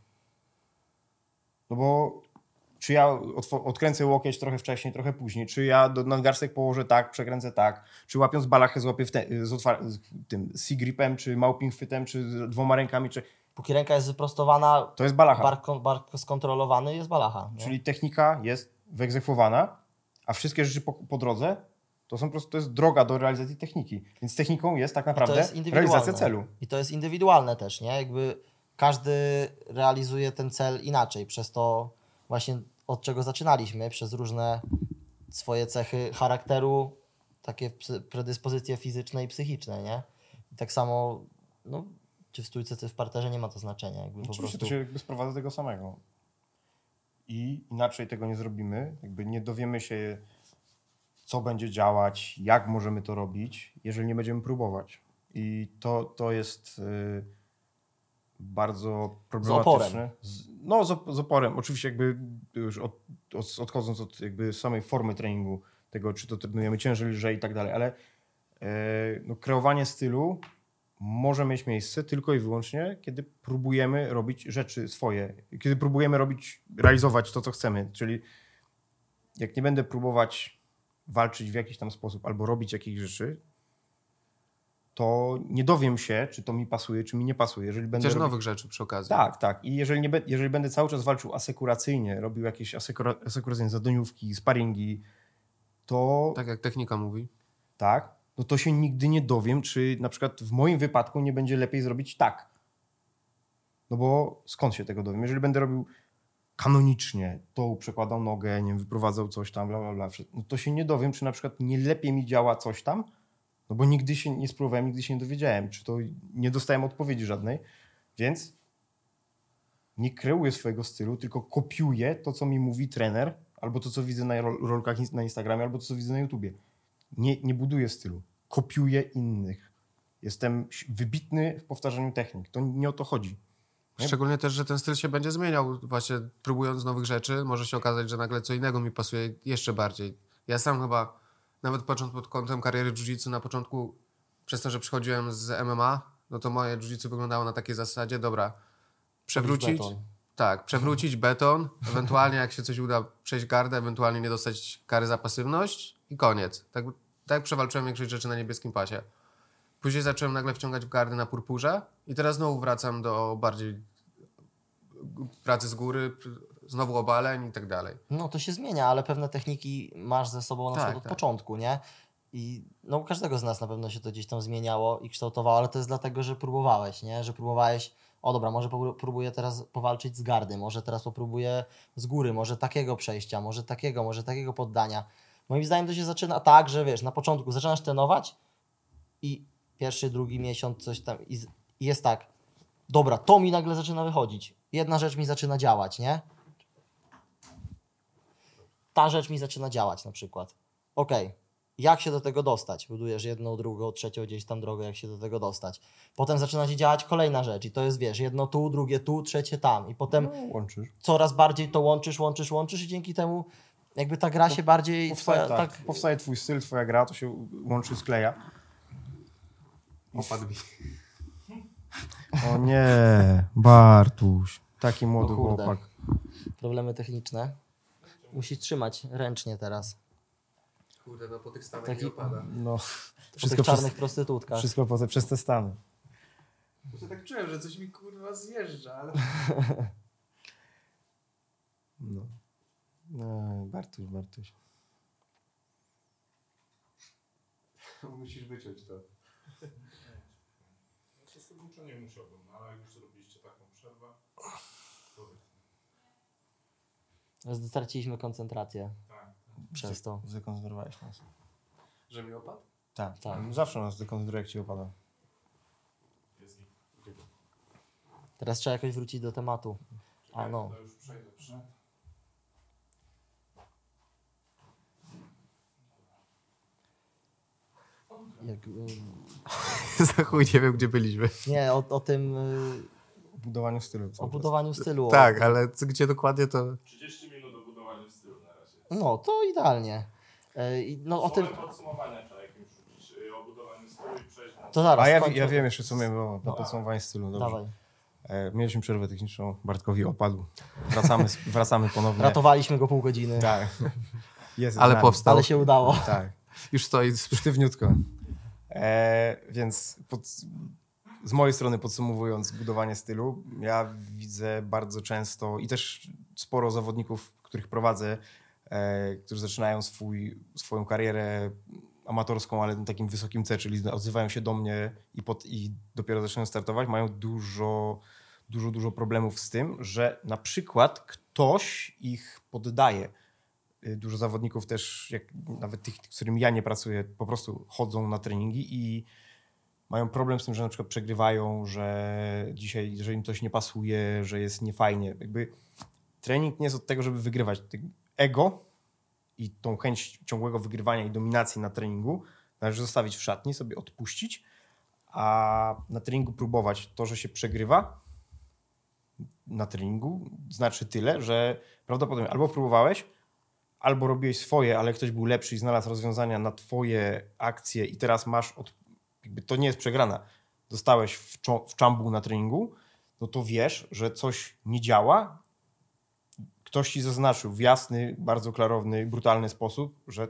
No bo czy ja odkręcę łokieć trochę wcześniej, trochę później, czy ja do nadgarstek położę tak, przekręcę tak, czy łapiąc balachę złapię te, z, otwar- z tym C-gripem, czy małping chwytem, czy dwoma rękami, czy... Póki ręka jest wyprostowana, To jest balacha. bark, bark skontrolowany, jest balacha. nie? Czyli technika jest wyegzekwowana, a wszystkie rzeczy po, po drodze to są po prostu to jest droga do realizacji techniki. Więc techniką jest tak naprawdę jest realizacja celu. I to jest indywidualne też, nie? Jakby każdy realizuje ten cel inaczej, przez to właśnie od czego zaczynaliśmy, przez różne swoje cechy charakteru, takie predyspozycje fizyczne i psychiczne, nie? I tak samo, no, czy w stójce, czy w parterze nie ma to znaczenia, jakby po Oczywiście prostu. to się jakby sprowadza do tego samego. I inaczej tego nie zrobimy, jakby nie dowiemy się, co będzie działać, jak możemy to robić, jeżeli nie będziemy próbować. I to, to jest y, bardzo problematyczne. Z, no, z, op- z oporem. Oczywiście jakby już od, od, odchodząc od jakby samej formy treningu, tego czy to trenujemy ciężej, lżej i tak dalej, ale e, no, kreowanie stylu może mieć miejsce tylko i wyłącznie, kiedy próbujemy robić rzeczy swoje, kiedy próbujemy robić, realizować to, co chcemy. Czyli jak nie będę próbować walczyć w jakiś tam sposób albo robić jakieś rzeczy, to nie dowiem się, czy to mi pasuje, czy mi nie pasuje. Jeżeli będę Też robił... nowych rzeczy przy okazji. Tak, tak. I jeżeli, nie be, jeżeli będę cały czas walczył asekuracyjnie, robił jakieś asekura, asekuracyjne zadaniówki, sparingi, to Tak jak technika mówi. tak, no to się nigdy nie dowiem, czy na przykład w moim wypadku nie będzie lepiej zrobić tak. No bo skąd się tego dowiem? Jeżeli będę robił kanonicznie, to przekładał nogę, nie wiem, wyprowadzał coś tam, bla, bla, bla, no to się nie dowiem, czy na przykład nie lepiej mi działa coś tam, no bo nigdy się nie spróbowałem, nigdy się nie dowiedziałem, czy to nie dostałem odpowiedzi żadnej, więc nie kreuję swojego stylu, tylko kopiuję to, co mi mówi trener, albo to, co widzę na rol- rolkach na Instagramie, albo to, co widzę na YouTubie. Nie, nie buduję stylu, kopiuję innych. Jestem wybitny w powtarzaniu technik. To nie o to chodzi. Nie? Szczególnie też, że ten styl się będzie zmieniał. Właśnie próbując nowych rzeczy, może się okazać, że nagle co innego mi pasuje jeszcze bardziej. Ja sam chyba, nawet patrząc pod kątem kariery jiu-jitsu, na początku, przez to, że przychodziłem z MMA, no to moje jiu-jitsu wyglądało na takiej zasadzie, dobra, przewrócić, tak, przewrócić beton, ewentualnie jak się coś uda, przejść gardę, ewentualnie nie dostać kary za pasywność i koniec. Tak, tak przewalczyłem większość rzeczy na niebieskim pasie. Później zacząłem nagle wciągać w gardy na purpurze i teraz znowu wracam do bardziej pracy z góry, znowu obaleń i tak dalej. No to się zmienia, ale pewne techniki masz ze sobą na Tak, przykład od tak. początku, nie? I no u każdego z nas na pewno się to gdzieś tam zmieniało i kształtowało, ale to jest dlatego, że próbowałeś, nie? Że próbowałeś, o dobra, może próbuję teraz powalczyć z gardy, może teraz popróbuję z góry, może takiego przejścia, może takiego, może takiego poddania. Moim zdaniem to się zaczyna tak, że wiesz, na początku zaczynasz trenować i pierwszy, drugi miesiąc coś tam i jest tak, dobra, to mi nagle zaczyna wychodzić. Jedna rzecz mi zaczyna działać, nie? Ta rzecz mi zaczyna działać na przykład. Okej, jak się do tego dostać? Budujesz jedną, drugą, trzecią gdzieś tam drogę, jak się do tego dostać. Potem zaczyna ci działać kolejna rzecz i to jest, wiesz, jedno tu, drugie tu, trzecie tam i potem No, łączysz. coraz bardziej to łączysz, łączysz, łączysz i dzięki temu jakby ta gra się bardziej Powstaje, twoja, tak, tak, powstaje twój styl, twoja gra, to się łączy, skleja. Opadł mi. O nie, Bartuś. Taki młody O kurde. chłopak. problemy techniczne. Musisz trzymać ręcznie teraz. Kurde, no po tych stanach Taki- nie opada. No, Przy Wszystko tych przez- czarnych prostytutkach. wszystko poza, przez te stany. Ja tak czułem, że coś mi kurwa zjeżdża, ale... No. no Bartuś, Bartuś. Musisz wyciąć to. Przez to dużo nie musiałbym, no ale jak już zrobiliście taką przerwę, Straciliśmy koncentrację tak. przez to. Zdekoncentrowałeś nas. Że mi opadł? Tak, Tak. tak. Zawsze nas dekoncentruje, jak ci opada. Teraz trzeba jakoś wrócić do tematu. A no. To już przejdę przed. Jak, y, Za chuj nie wiem, gdzie byliśmy. nie, o, o tym y, W budowaniu stylu. o budowaniu stylu. Tak, ale co- gdzie dokładnie to... 30 minut do budowania stylu na razie. No, to idealnie. I no o tym. Y, o budowaniu stylu i przejść na To zaraz. A ja, ja wiem jeszcze, co miałem o- na No. podsumowanie stylu. Dobrze. Dawaj. E, mieliśmy przerwę techniczną, Bartkowi opadł. Wracamy, wracamy ponownie. Ratowaliśmy go pół godziny, Tak. Jest Ale powstał. ale się udało. Tak. Już stoi... Sztywniutko. E, więc pod, z mojej strony podsumowując budowanie stylu, ja widzę bardzo często i też sporo zawodników, których prowadzę, e, którzy zaczynają swój, swoją karierę amatorską, ale na takim wysokim C, czyli odzywają się do mnie i, pod, i dopiero zaczynają startować, mają dużo, dużo, dużo problemów z tym, że na przykład ktoś ich poddaje. Y, Dużo zawodników też, jak nawet tych, z którymi ja nie pracuję, po prostu chodzą na treningi i mają problem z tym, że na przykład przegrywają, że dzisiaj, że im coś nie pasuje, że jest niefajnie. Jakby trening nie jest od tego, żeby wygrywać. Ego i tą chęć ciągłego wygrywania i dominacji na treningu należy zostawić w szatni, sobie odpuścić, a na treningu próbować to, że się przegrywa na treningu, znaczy tyle, że prawdopodobnie albo próbowałeś, albo robiłeś swoje, ale ktoś był lepszy i znalazł rozwiązania na twoje akcje i teraz masz, od, to nie jest przegrana, dostałeś w, w czambu na treningu, no to wiesz, że coś nie działa. Ktoś ci zaznaczył w jasny, bardzo klarowny, brutalny sposób, że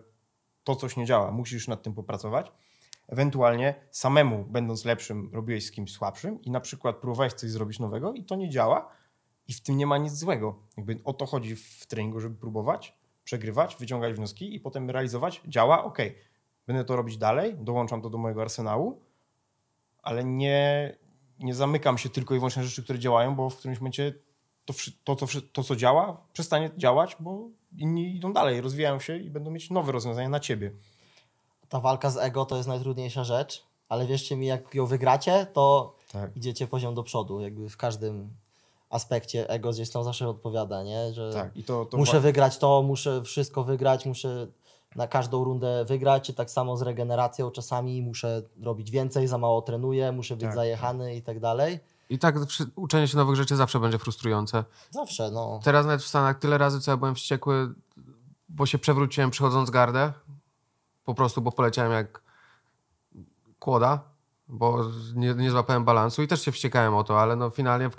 to coś nie działa, musisz nad tym popracować. Ewentualnie samemu, będąc lepszym, robiłeś z kimś słabszym i na przykład próbowałeś coś zrobić nowego i to nie działa i w tym nie ma nic złego. Jakby o to chodzi w treningu, żeby próbować, przegrywać, wyciągać wnioski i potem realizować. Działa, ok. Będę to robić dalej, dołączam to do mojego arsenału, ale nie, nie zamykam się tylko i wyłącznie na rzeczy, które działają, bo w którymś momencie to, to, co, wszy- to, co działa, przestanie działać, bo inni idą dalej, rozwijają się i będą mieć nowe rozwiązania na ciebie. Ta walka z ego to jest najtrudniejsza rzecz, ale wierzcie mi, jak ją wygracie, to Tak. idziecie poziom do przodu. Jakby w każdym aspekcie ego gdzieś tam zawsze odpowiada, nie? Że Tak, i to, to muszę wa- wygrać to, muszę wszystko wygrać, muszę na każdą rundę wygrać, tak samo z regeneracją czasami muszę robić więcej, za mało trenuję, muszę być Tak. zajechany i tak dalej. I tak uczenie się nowych rzeczy zawsze będzie frustrujące. Zawsze, no. Teraz nawet w Stanach tyle razy, co ja byłem wściekły, bo się przewróciłem przychodząc gardę. Po prostu, bo poleciałem jak kłoda, bo nie, nie złapałem balansu i też się wściekałem o to, ale no finalnie w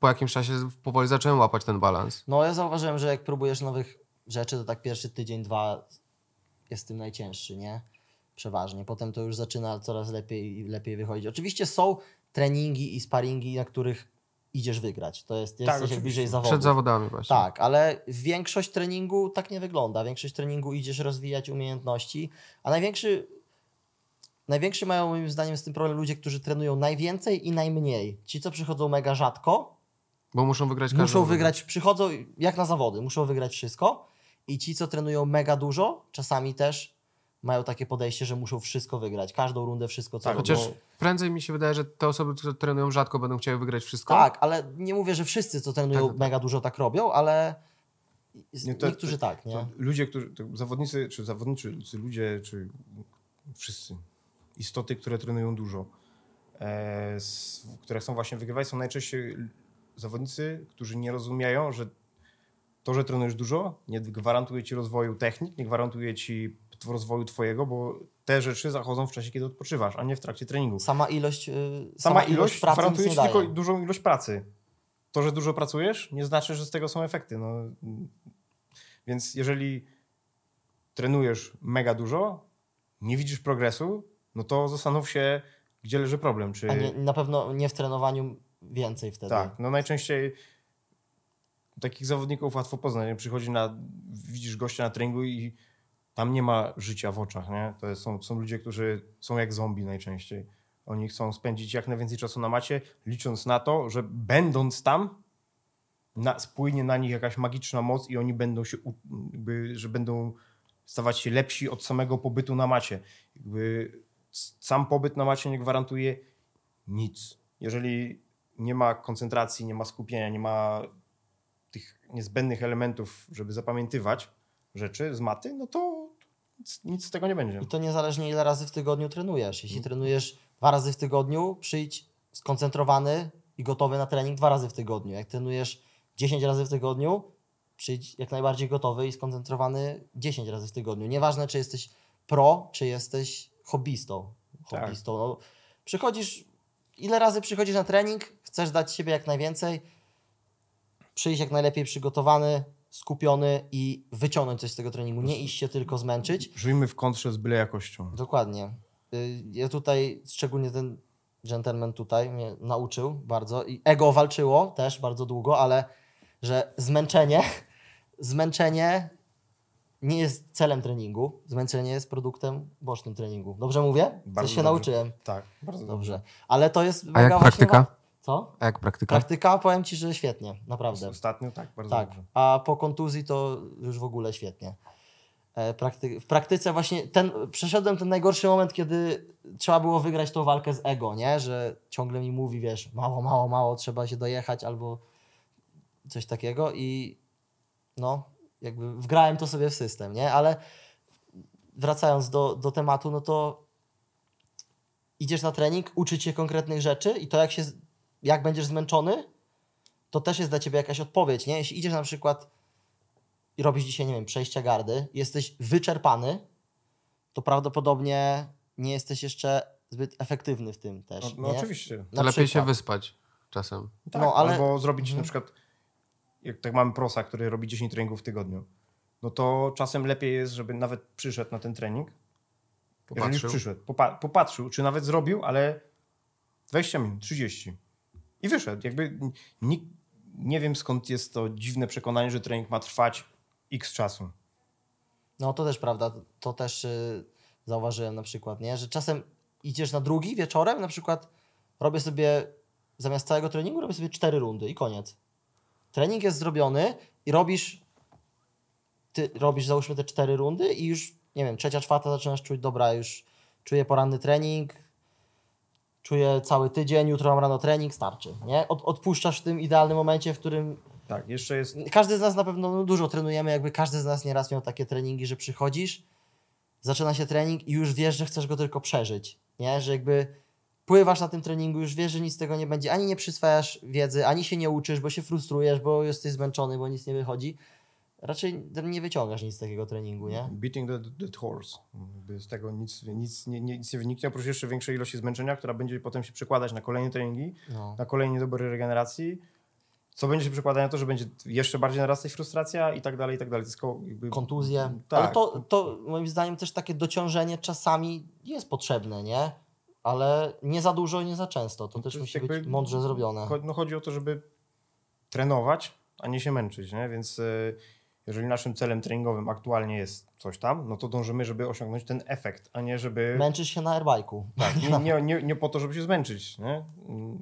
po jakimś czasie powoli zacząłem łapać ten balans. No ja zauważyłem, że jak próbujesz nowych rzeczy, to tak pierwszy tydzień, dwa jest tym najcięższy, nie? Przeważnie. Potem to już zaczyna coraz lepiej i lepiej wychodzić. Oczywiście są treningi i sparingi, na których idziesz wygrać. To jest, jesteś jak oczywiście. bliżej zawodu. Przed zawodami właśnie. Tak, ale większość treningu tak nie wygląda. Większość treningu idziesz rozwijać umiejętności, a największy, największy mają moim zdaniem z tym problem ludzie, którzy trenują najwięcej i najmniej. Ci, co przychodzą mega rzadko, Bo muszą wygrać każdą muszą wygrać, przychodzą jak na zawody, muszą wygrać wszystko i ci, co trenują mega dużo, czasami też mają takie podejście, że muszą wszystko wygrać, każdą rundę wszystko, co Tak, robią. Chociaż prędzej mi się wydaje, że te osoby, które trenują rzadko, będą chciały wygrać wszystko. Tak, ale nie mówię, że wszyscy, co trenują Tak, tak. mega dużo tak robią, ale Nie, to- niektórzy to- tak, nie? To ludzie, którzy, to zawodnicy, czy zawodniczy czy ludzie, czy wszyscy, istoty, które trenują dużo, e, s, które chcą właśnie wygrywać, są najczęściej zawodnicy, którzy nie rozumieją, że to, że trenujesz dużo, nie gwarantuje ci rozwoju technik, nie gwarantuje ci t- rozwoju twojego, bo te rzeczy zachodzą w czasie, kiedy odpoczywasz, a nie w trakcie treningu. Sama ilość, yy, Sama ilość pracy gwarantuje ci tylko dużą ilość pracy. To, że dużo pracujesz, nie znaczy, że z tego są efekty. No. Więc jeżeli trenujesz mega dużo, nie widzisz progresu, no to zastanów się, gdzie leży problem. Czy... Nie, na pewno nie w trenowaniu więcej wtedy. Tak, no najczęściej takich zawodników łatwo poznać. Przychodzi na, widzisz gościa na treningu i tam nie ma życia w oczach, nie? To są, są ludzie, którzy są jak zombie najczęściej. Oni chcą spędzić jak najwięcej czasu na macie, licząc na to, że będąc tam, na, spłynie na nich jakaś magiczna moc i oni będą się, jakby, że będą stawać się lepsi od samego pobytu na macie. Jakby sam pobyt na macie nie gwarantuje nic. Jeżeli nie ma koncentracji, nie ma skupienia, nie ma tych niezbędnych elementów, żeby zapamiętywać rzeczy z maty, no to nic, z tego nie będzie. I to niezależnie ile razy w tygodniu trenujesz. Jeśli trenujesz dwa razy w tygodniu, przyjdź skoncentrowany i gotowy na trening dwa razy w tygodniu. Jak trenujesz 10 razy w tygodniu, przyjdź jak najbardziej gotowy i skoncentrowany 10 razy w tygodniu. Nieważne, czy jesteś pro, czy jesteś hobbystą. Tak. hobbystą. No, przychodzisz, ile razy przychodzisz na trening, chcesz dać siebie jak najwięcej, przyjść jak najlepiej przygotowany, skupiony i wyciągnąć coś z tego treningu. Nie iść się tylko zmęczyć, Żyjmy w kontrze z byle jakością. Dokładnie. Y, Ja tutaj, szczególnie ten gentleman tutaj mnie nauczył bardzo i ego walczyło też bardzo długo, ale że zmęczenie, zmęczenie nie jest celem treningu, zmęczenie jest produktem bocznym treningu. Dobrze mówię? Bardzo Coś się dobrze. nauczyłem. Tak, bardzo dobrze. Dobrze. Ale to jest A jak praktyka? wa- Co? A jak praktyka? Praktyka, powiem Ci, że świetnie, naprawdę. Ostatnio tak, bardzo Tak, dobrze. a po kontuzji to już w ogóle świetnie. E, Prakty w praktyce właśnie ten, przeszedłem ten najgorszy moment, kiedy trzeba było wygrać tą walkę z ego, nie? Że ciągle mi mówi, wiesz, mało, mało, mało, trzeba się dojechać albo coś takiego i no, jakby wgrałem to sobie w system, nie? Ale wracając do, do tematu, no to idziesz na trening, uczyć się konkretnych rzeczy i to jak się, jak będziesz zmęczony, to też jest dla ciebie jakaś odpowiedź, nie? Jeśli idziesz na przykład i robisz dzisiaj, nie wiem, przejścia gardy, jesteś wyczerpany, to prawdopodobnie nie jesteś jeszcze zbyt efektywny w tym też, No, no nie? oczywiście. To Na lepiej się przykład. wyspać czasem. Tak, No, ale- Albo zrobić Mhm. na przykład, jak tak mamy prosa, który robi 10 treningów w tygodniu. no to czasem lepiej jest, żeby nawet przyszedł na ten trening. Jeżeli już Popatrzył. przyszedł, popa- popatrzył, czy nawet zrobił, ale 20 minut, 30. I wyszedł. Jakby nikt, nie wiem skąd jest to dziwne przekonanie, że trening ma trwać x czasu. No to też prawda, to też y, zauważyłem na przykład, nie? że czasem idziesz na drugi wieczorem, na przykład robię sobie zamiast całego treningu robię sobie cztery rundy i koniec. Trening jest zrobiony i robisz ty robisz załóżmy te cztery rundy i już nie wiem, trzecia, czwarta zaczynasz czuć, dobra, już czuję poranny trening, czuję cały tydzień, jutro mam rano trening, starczy, nie? Od, odpuszczasz w tym idealnym momencie, w którym Tak, jeszcze jest każdy z nas na pewno no, dużo trenujemy, jakby każdy z nas nieraz miał takie treningi, że przychodzisz, zaczyna się trening i już wiesz, że chcesz go tylko przeżyć, nie? Że jakby pływasz na tym treningu, już wiesz, że nic z tego nie będzie, ani nie przyswajasz wiedzy, ani się nie uczysz, bo się frustrujesz, bo jesteś zmęczony, bo nic nie wychodzi. Raczej nie wyciągasz nic z takiego treningu, nie? beating the, the horse. Z tego nic, nic, nie, nic nie wyniknie, oprócz jeszcze większej ilości zmęczenia, która będzie potem się przekładać na kolejne treningi, No. na kolejne dobory regeneracji, co będzie się przekładać na to, że będzie jeszcze bardziej narastać frustracja i tak dalej, i tak dalej. Koło- jakby, Kontuzje. Tak. Ale to, to moim zdaniem też takie dociążenie czasami jest potrzebne, nie? Ale nie za dużo i nie za często. To też musi być mądrze zrobione. No chodzi o to, żeby trenować, a nie się męczyć, nie? Więc y, jeżeli naszym celem treningowym aktualnie jest coś tam, no to dążymy, żeby osiągnąć ten efekt, a nie żeby... Męczysz się na airbike'u. Tak, nie, nie, nie, nie po to, żeby się zmęczyć, nie?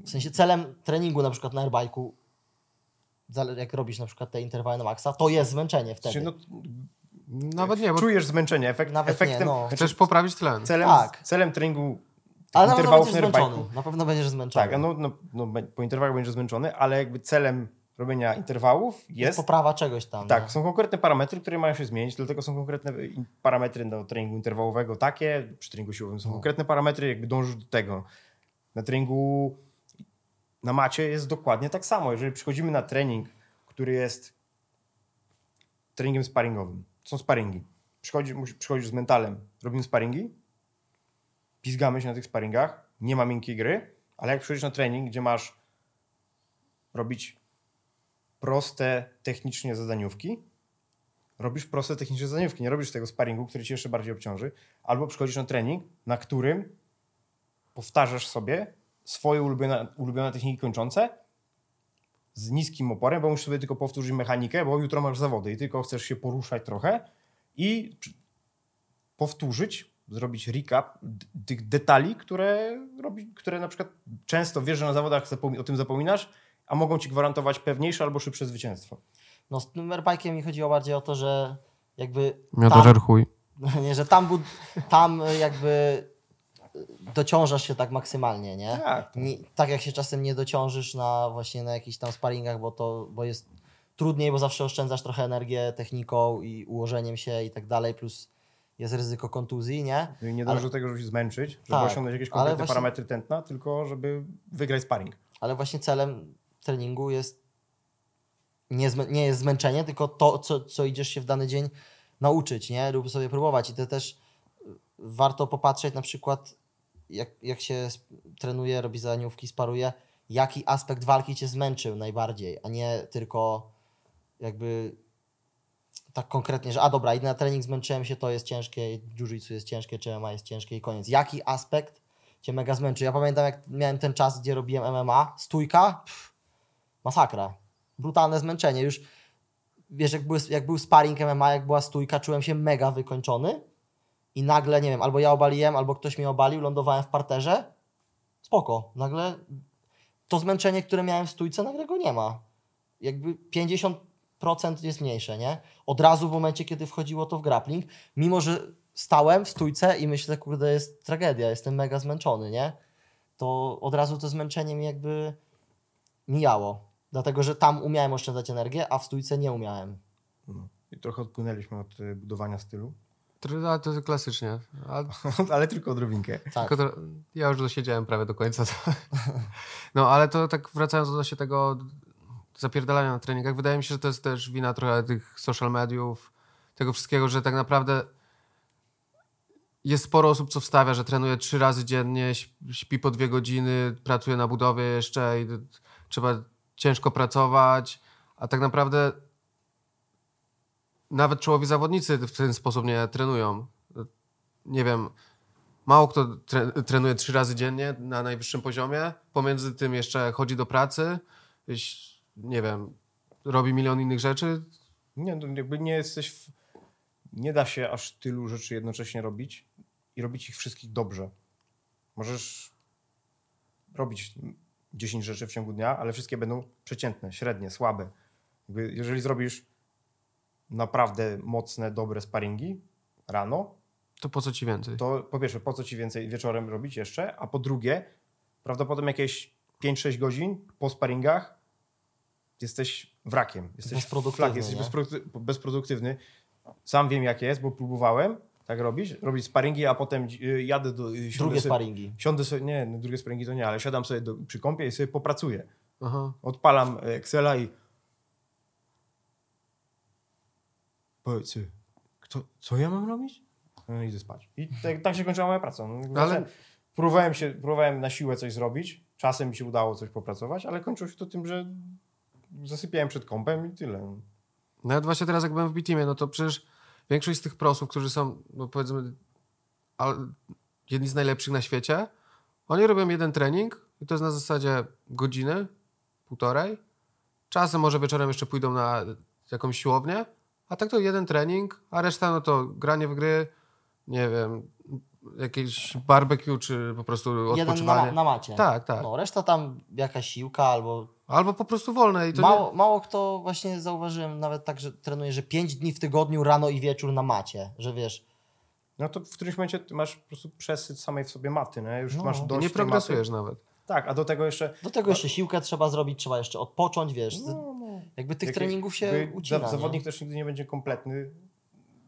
W sensie celem treningu na przykład na airbike'u, jak robisz na przykład te interwały na maksa, to jest zmęczenie wtedy. No, Nawet nie, bo czujesz zmęczenie, efekt, Nawet nie, efektem, no. znaczy, chcesz poprawić tlen. celem, Tak. celem treningu Ale na pewno interwałów będziesz na zmęczony. airbike'u- Na pewno będziesz zmęczony. Tak, no, no, no, po interwałach będziesz zmęczony, ale jakby celem robienia interwałów jest jest... poprawa czegoś tam. Tak, nie? są konkretne parametry, które mają się zmienić, dlatego są konkretne parametry do treningu interwałowego takie, przy treningu siłowym są No. konkretne parametry, jakby dążysz do tego. Na treningu na macie jest dokładnie tak samo. Jeżeli przychodzimy na trening, który jest treningiem sparingowym, są sparingi, Przychodzi, przychodzisz z mentalem, robimy sparingi, pizgamy się na tych sparingach, nie ma miękkiej gry, ale jak przychodzisz na trening, gdzie masz robić proste technicznie zadaniówki, robisz proste techniczne zadaniówki, nie robisz tego sparingu, który cię jeszcze bardziej obciąży, albo przychodzisz na trening, na którym powtarzasz sobie swoje ulubione, ulubione techniki kończące z niskim oporem, bo musisz sobie tylko powtórzyć mechanikę, bo jutro masz zawody i tylko chcesz się poruszać trochę i powtórzyć, zrobić recap tych detali, które, robi, które na przykład często wiesz, że na zawodach o tym zapominasz, a mogą ci gwarantować pewniejsze albo szybsze zwycięstwo. No z tym airbike'iem mi chodziło bardziej o to, że jakby Miotażer chuj. nie, że tam, bud- tam jakby dociążasz się tak maksymalnie, nie? Tak. nie? Tak jak się czasem nie dociążysz na właśnie na jakichś tam sparingach, bo to bo jest trudniej, bo zawsze oszczędzasz trochę energię techniką i ułożeniem się i tak dalej, plus jest ryzyko kontuzji, nie? No i nie dążysz do tego, żeby się zmęczyć, żeby Tak, osiągnąć jakieś konkretne właśnie- parametry tętna, tylko żeby wygrać sparring. Ale właśnie celem treningu jest nie, nie jest zmęczenie, tylko to, co, co idziesz się w dany dzień nauczyć, nie? Lub sobie próbować. I to też y, warto popatrzeć na przykład, jak, jak się trenuje, robi zadaniówki, sparuje, jaki aspekt walki cię zmęczył najbardziej, a nie tylko jakby tak konkretnie, że a dobra, idę na trening, zmęczyłem się, to jest ciężkie, jiu-jitsu jest ciężkie, czy MMA jest ciężkie i koniec. Jaki aspekt cię mega zmęczy? Ja pamiętam, jak miałem ten czas, gdzie robiłem MMA, stójka, pff, masakra. Brutalne zmęczenie. Już wiesz, jak, były, jak był sparring MMA, jak była stójka, czułem się mega wykończony i nagle, nie wiem, albo ja obaliłem, albo ktoś mnie obalił, lądowałem w parterze, spoko. Nagle to zmęczenie, które miałem w stójce, nagle go nie ma. Jakby 50% jest mniejsze, nie? Od razu w momencie, kiedy wchodziło to w grappling, mimo że stałem w stójce i myślę, kurde, jest tragedia, jestem mega zmęczony, nie? To od razu to zmęczenie mi jakby mijało. Dlatego, że tam umiałem oszczędzać energię, a w stójce nie umiałem. No. I trochę odpłynęliśmy od y, budowania stylu, To, a to klasycznie. A ale tylko odrobinkę. Tak. Tylko to, ja już dosiedziałem prawie do końca. No ale to tak wracając odnośnie tego zapierdalania na treningach, wydaje mi się, że to jest też wina trochę tych social mediów, tego wszystkiego, że tak naprawdę jest sporo osób, co wstawia, że trenuje trzy razy dziennie, śp- śpi po dwie godziny, pracuje na budowie jeszcze i trzeba ciężko pracować, a tak naprawdę nawet czołowi zawodnicy w ten sposób nie trenują. Nie wiem, mało kto tre, trenuje trzy razy dziennie na najwyższym poziomie. Pomiędzy tym jeszcze chodzi do pracy, nie wiem, robi milion innych rzeczy. Nie, no jakby nie jesteś. W... Nie da się aż tylu rzeczy jednocześnie robić i robić ich wszystkich dobrze. Możesz robić 10 rzeczy w ciągu dnia, ale wszystkie będą przeciętne, średnie, słabe. Jakby jeżeli zrobisz naprawdę mocne, dobre sparingi rano, To po co ci więcej? to po pierwsze, po co ci więcej wieczorem robić jeszcze, a po drugie, prawdopodobnie jakieś 5-6 godzin po sparingach jesteś wrakiem. Jesteś Bezproduktywny, flak, jesteś bezproduktywny. Sam wiem jak jest, bo próbowałem tak robić, robić sparingi, a potem y, jadę do... y, Drugie sobie, sparingi. Siądę sobie, nie, no drugie sparingi to nie, ale siadam sobie do, przy kąpie i sobie popracuję. Aha. Odpalam Excela i powiedz, kto, co ja mam robić? No idę spać. I tak, tak się kończyła moja praca. No, Ale- próbowałem, się, próbowałem na siłę coś zrobić, czasem mi się udało coś popracować, ale kończyło się to tym, że zasypiałem przed kąpem i tyle. Nawet właśnie teraz jak byłem w B-Teamie, no to przecież większość z tych prosów, którzy są, no powiedzmy, jedni z najlepszych na świecie, oni robią jeden trening i to jest na zasadzie godziny, półtorej. Czasem może wieczorem jeszcze pójdą na jakąś siłownię, a tak to jeden trening, a reszta no to granie w gry, nie wiem, jakieś barbecue, czy po prostu Jeden na, odpoczywanie. na macie. Tak, tak. No, reszta tam jakaś siłka albo... Albo po prostu wolne i to Mało, mało kto właśnie zauważyłem nawet tak, że trenuje, że 5 dni w tygodniu rano i wieczór na macie. Że wiesz, No to w którymś momencie ty masz po prostu przesyt samej w sobie maty, nie? Już No. masz I nie, dość nie progresujesz Maty. nawet. Tak, a do tego jeszcze... do tego jeszcze siłkę trzeba zrobić, trzeba jeszcze odpocząć, wiesz. No, no. Jakby tych Jak- treningów się ucina. za- Zawodnik nie? też nigdy nie będzie kompletny,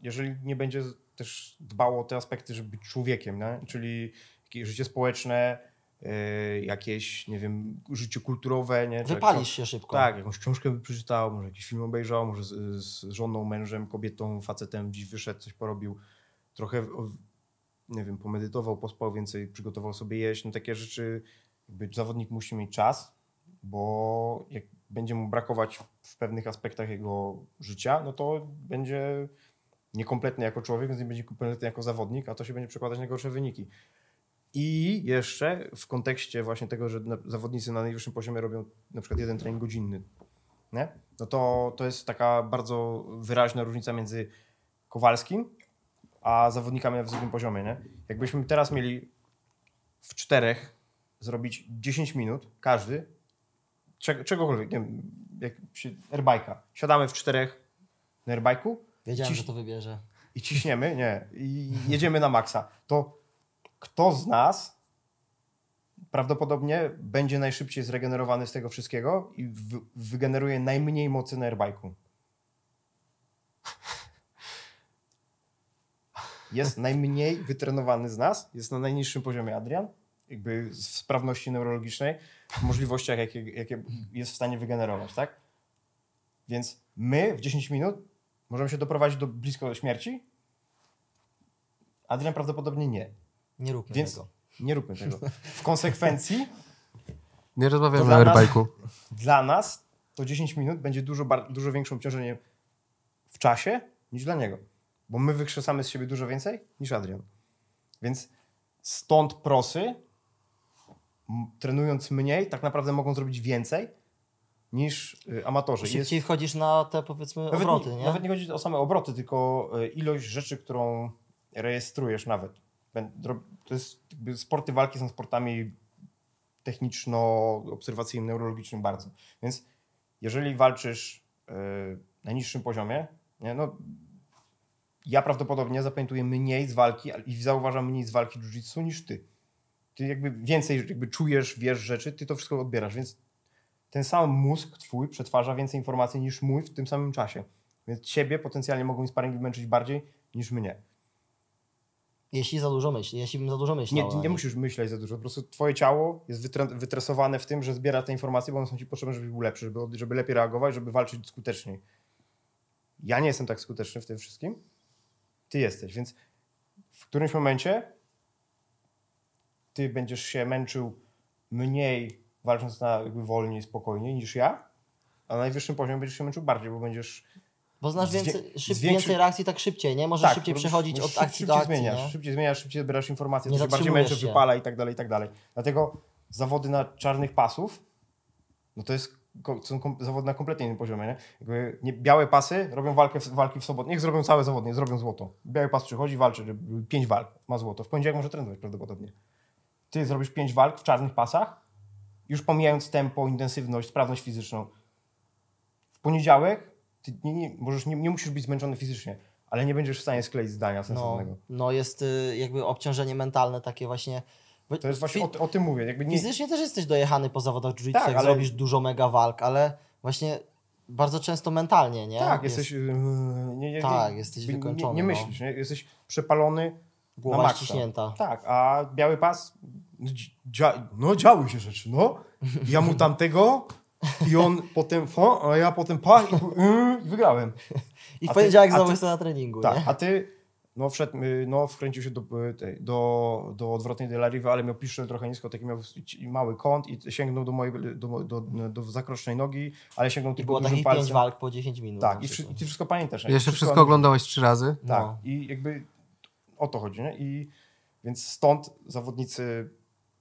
jeżeli nie będzie też dbał o te aspekty, żeby być człowiekiem, nie? czyli życie społeczne, jakieś, nie wiem, życie kulturowe. Nie? Czy Wypalisz się szybko. Tak, jakąś książkę by przeczytał, może jakiś film obejrzał, może z, z żoną, mężem, kobietą, facetem gdzieś wyszedł, coś porobił, trochę, nie wiem, pomedytował, pospał więcej, przygotował sobie jeść. No takie rzeczy, jakby zawodnik musi mieć czas, bo jak będzie mu brakować w pewnych aspektach jego życia, no to będzie niekompletny jako człowiek, więc nie będzie kompletny jako zawodnik, a to się będzie przekładać na gorsze wyniki. I jeszcze w kontekście właśnie tego, że zawodnicy na najwyższym poziomie robią na przykład jeden trening godzinny, nie? no to, to jest taka bardzo wyraźna różnica między Kowalskim a zawodnikami na wysokim poziomie. Nie? Jakbyśmy teraz mieli w czterech zrobić 10 minut, każdy, cze- czegokolwiek, nie wiem, jak się, airbike'a. Siadamy w czterech na airbike'u Wiedziałem, Ciś- że to wybierze. i ciśniemy, nie, i jedziemy na maksa, to kto z nas prawdopodobnie będzie najszybciej zregenerowany z tego wszystkiego i wy- wygeneruje najmniej mocy na airbike'u? Jest najmniej wytrenowany z nas, jest na najniższym poziomie Adrian, jakby w sprawności neurologicznej, w możliwościach, jakie, jakie jest w stanie wygenerować, tak? Więc my w 10 minut możemy się doprowadzić do blisko śmierci. Adrian prawdopodobnie nie. Nie róbmy Więc tego. nie róbmy tego. W konsekwencji Nie rozmawiamy o dla nas- airbike'u. dla nas to 10 minut będzie dużo, dużo większym obciążeniem w czasie niż dla niego. Bo my wykrzesamy z siebie dużo więcej niż Adrian. Więc stąd prosy, trenując mniej, tak naprawdę mogą zrobić więcej niż y, amatorzy. Jest- Szybciej wchodzisz na te powiedzmy Nawet obroty, nie, nie? Nawet nie chodzi o same obroty, tylko e, ilość rzeczy, którą rejestrujesz nawet. To jest sporty walki są sportami techniczno-obserwacyjnym, neurologicznym bardzo. Więc jeżeli walczysz e, na niższym poziomie, nie, no, ja prawdopodobnie zapamiętuję mniej z walki i zauważam mniej z walki jiu-jitsu niż ty. Ty jakby więcej jakby czujesz, wiesz rzeczy, ty to wszystko odbierasz, więc ten sam mózg twój przetwarza więcej informacji niż mój w tym samym czasie. Więc ciebie potencjalnie mogą sparingi męczyć bardziej niż mnie. Jeśli za dużo myśli, jeśli bym za dużo myślał. Nie, nie musisz myśleć za dużo. Po prostu twoje ciało jest wytre- wytresowane w tym, że zbiera te informacje, bo one są ci potrzebne, żebyś był lepszy, żeby, żeby lepiej reagować, żeby walczyć skuteczniej. Ja nie jestem tak skuteczny w tym wszystkim. Ty jesteś, więc w którymś momencie ty będziesz się męczył mniej, walcząc na jakby wolniej, spokojniej niż ja, a na najwyższym poziomie będziesz się męczył bardziej, bo będziesz Bo znasz więcej, szyb, zwiększy- więcej reakcji tak szybciej, nie? Możesz szybciej robisz- przechodzić od akcji szybciej do akcji, zmieniasz, nie? Szybciej zmieniasz, szybciej zbierasz informacje, Nie to się bardziej męczy, wypala i tak dalej, i tak dalej. Dlatego zawody na czarnych pasów, no to jest są kom, zawody na kompletnie innym poziomie, nie? Jakby nie, białe pasy robią walkę w, walki w sobotę, niech zrobią całe zawody, niech zrobią złoto. Biały pas przychodzi, walczy, pięć walk, ma złoto. W poniedziałek może trenować prawdopodobnie. Ty zrobisz pięć walk w czarnych pasach, już pomijając tempo, intensywność, sprawność fizyczną. W poniedziałek ty nie, nie, możesz, nie, nie musisz być zmęczony fizycznie, ale nie będziesz w stanie skleić zdania No, sensownego. no jest y, jakby obciążenie mentalne takie właśnie. To jest właśnie o, o tym mówię. Jakby nie, Fizycznie też jesteś dojechany po zawodach jiu-jitsu, Tak, ale- zrobisz dużo mega walk, ale właśnie bardzo często mentalnie, nie? tak, Jest- jesteś. yy, Nie, nie, Tak, nie, jesteś wykończony, Nie, no. myślisz, jesteś przepalony. Głowa na maksa. ściśnięta. Tak, a biały pas. Dzia, no, działy się rzeczy, no. Ja mu tamtego i on potem fa, a ja potem pa i, yy, i wygrałem. I w poniedziałek znowu jestem na treningu, Tak, nie? a ty. No, wszedł, y, no, wkręcił się do, y, do, do odwrotnej delariwy, ale miał piszczel trochę nisko, taki miał mały kąt i sięgnął do mojej, do, do, do, do zakrocznej nogi, ale sięgnął I tylko było dużym takich palcem. pięć walk po 10 minut. Tak, i, wszy, i ty wszystko pamiętasz. nie? Jeszcze wszystko oglądałeś trzy razy? Tak, No. i jakby o to chodzi, nie? I więc stąd zawodnicy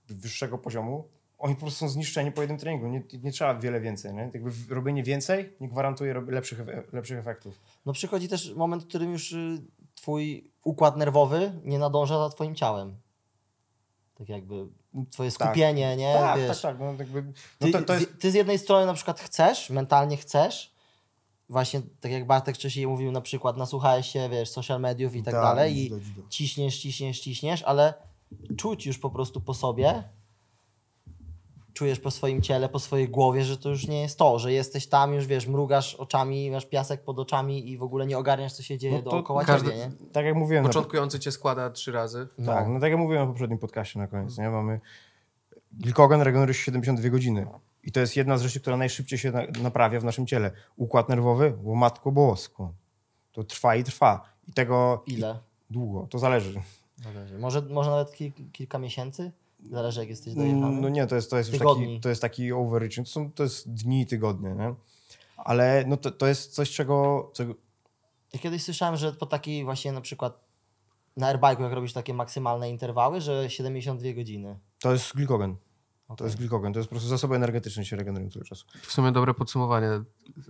wyższego poziomu, oni po prostu są zniszczeni po jednym treningu. Nie, nie trzeba wiele więcej, nie? Jakby robienie więcej nie gwarantuje lepszych, lepszych efektów. No przychodzi też moment, w którym już y, twój układ nerwowy nie nadąża za twoim ciałem. Tak jakby twoje Tak. skupienie, nie? tak, Wiesz, tak, tak. No, jakby, no Ty, to, to jest, z, ty z jednej strony na przykład chcesz, mentalnie chcesz, właśnie tak jak Bartek wcześniej mówił, na przykład nasłuchałeś się, wiesz, social mediów i tak, Tak, dalej i ciśniesz, ciśniesz, ciśniesz, ale czuć już po prostu po sobie, czujesz po swoim ciele, po swojej głowie, że to już nie jest to, że jesteś tam, już wiesz, mrugasz oczami, masz piasek pod oczami i w ogóle nie ogarniasz, co się dzieje No dookoła każdy- ciebie, nie? tak jak mówiłem, Początkujący cię składa trzy razy. tak, no tak jak mówiłem na poprzednim podcaście na koniec, nie? Mamy glikogen regeneruje się 72 godziny. I to jest jedna z rzeczy, która najszybciej się na, naprawia w naszym ciele. Układ nerwowy, łomatko bosko. To trwa i trwa. I tego Ile? długo, to zależy. Zależy. Może, może nawet kil, kilka miesięcy? Zależy jak jesteś dojechany. No nie, to jest, to jest już Tygodni. taki, to jest taki overreaching, to, są, to jest dni i tygodnie, nie? Ale no to, to jest coś, czego, czego Ja kiedyś słyszałem, że po takiej właśnie na przykład na airbike'u, jak robisz takie maksymalne interwały, że 72 godziny. to jest glikogen. To Okej. jest glikogen, to jest po prostu zasoby energetyczne się regenerują cały czas. W sumie dobre podsumowanie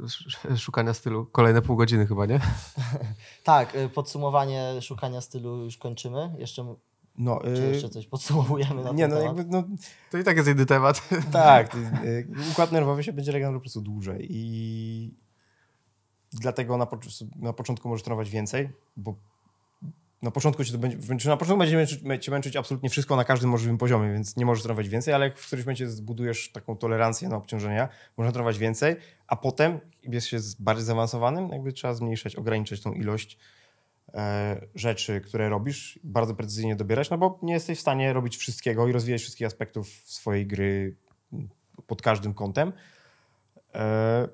sz- szukania stylu. Kolejne pół godziny chyba, nie? Tak, y, podsumowanie szukania stylu już kończymy. Jeszcze, No, czy yy, jeszcze coś podsumowujemy na nie, ten no temat? jakby, no To i tak jest inny temat. tak, yy, układ nerwowy się będzie regenerował po prostu dłużej i dlatego na, na początku możesz trenować więcej, bo na początku cię to będzie, na początku będzie męczyć, cię męczyć absolutnie wszystko na każdym możliwym poziomie, więc nie możesz trenować więcej, ale jak w którymś momencie zbudujesz taką tolerancję na obciążenia, można trenować więcej, a potem jest się z bardziej zaawansowanym, jakby trzeba zmniejszać, ograniczać tą ilość rzeczy, które robisz, bardzo precyzyjnie dobierać, no bo nie jesteś w stanie robić wszystkiego i rozwijać wszystkich aspektów swojej gry pod każdym kątem. E,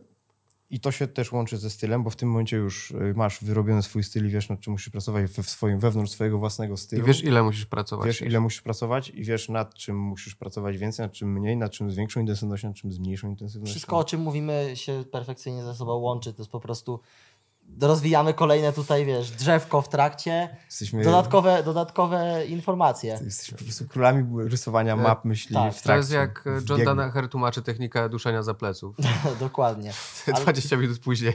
I to się też łączy ze stylem, bo w tym momencie już y, masz wyrobiony swój styl i wiesz, nad czym musisz pracować we w swoim, wewnątrz swojego własnego I stylu. wiesz, ile musisz pracować. Wiesz, ile musisz pracować i wiesz, nad czym musisz pracować więcej, nad czym mniej, nad czym z większą intensywnością, nad czym z mniejszą intensywnością. Wszystko, o czym mówimy, się perfekcyjnie ze sobą łączy. To jest po prostu. Rozwijamy kolejne tutaj, wiesz, drzewko w trakcie. Jesteśmy, Dodatkowe, dodatkowe informacje. jesteśmy po prostu królami rysowania map myśli tak, w to To jest trakcie, jak e, John. Danaher tłumaczy technikę duszenia za pleców. Dokładnie. Ale 20 minut później.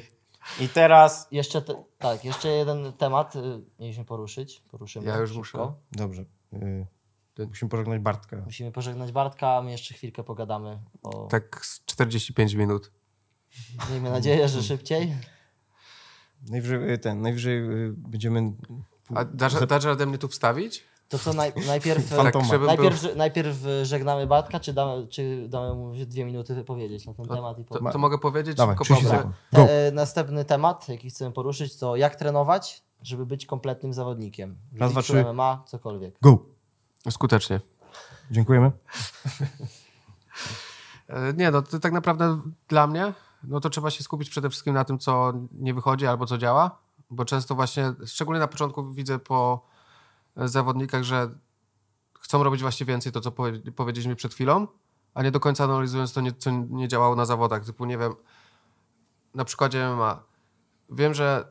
I teraz... jeszcze, te, tak, jeszcze jeden temat y, mieliśmy poruszyć. Poruszymy Ja już szybko. muszę. Dobrze. Y, musimy pożegnać Bartka. Musimy pożegnać Bartka, a my jeszcze chwilkę pogadamy o... Tak z 45 minut. Miejmy nadzieję, że szybciej. Najwyżej, y, ten, najwyżej y, będziemy... A dasz, dasz radę mnie tu wstawić? To co, naj, najpierw, Fantoma. Tak, żeby najpierw, najpierw żegnamy Bartka, czy damy, czy damy mu dwie minuty wypowiedzieć na ten temat? I po... To, to mogę powiedzieć Dawaj, szybko 30 Pawle? sekund. Go. E, następny temat, jaki chcemy poruszyć, to jak trenować, żeby być kompletnym zawodnikiem. Raz, dwa, trzy. MMA, cokolwiek. Go! Skutecznie. Dziękujemy. E, Nie, no to tak naprawdę dla mnie, no to trzeba się skupić przede wszystkim na tym, co nie wychodzi albo co działa, bo często właśnie, szczególnie na początku widzę po zawodnikach, że chcą robić właśnie więcej to, co powie- powiedzieliśmy przed chwilą, a nie do końca analizując to, nie, co nie działało na zawodach, typu nie wiem, na przykładzie MMA. wiem, że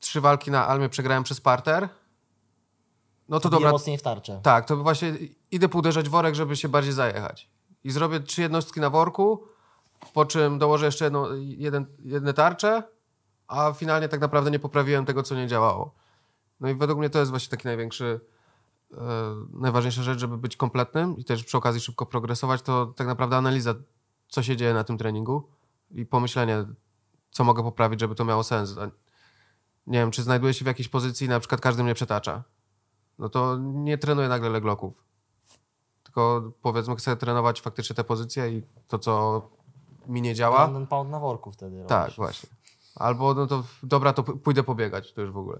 trzy walki na Almie przegrałem przez parter, no to Bije dobra, mocniej w tarczę. tak, to właśnie idę pouderzać worek, żeby się bardziej zajechać. I zrobię trzy jednostki na worku, po czym dołożę jeszcze jedną, jeden, jedne tarcze, a finalnie tak naprawdę nie poprawiłem tego, co nie działało. No i według mnie to jest właśnie taki największy, e, najważniejsza rzecz, żeby być kompletnym i też przy okazji szybko progresować, to tak naprawdę analiza, co się dzieje na tym treningu i pomyślenie, co mogę poprawić, żeby to miało sens. Nie wiem, czy znajduję się w jakiejś pozycji, na przykład każdy mnie przetacza. No to nie trenuję nagle legloków. Tylko powiedzmy, chcę trenować faktycznie te pozycje i to, co mi nie działa. Ten pound na worku wtedy Tak, robisz. właśnie. Albo no to dobra, to pójdę pobiegać, to już w ogóle.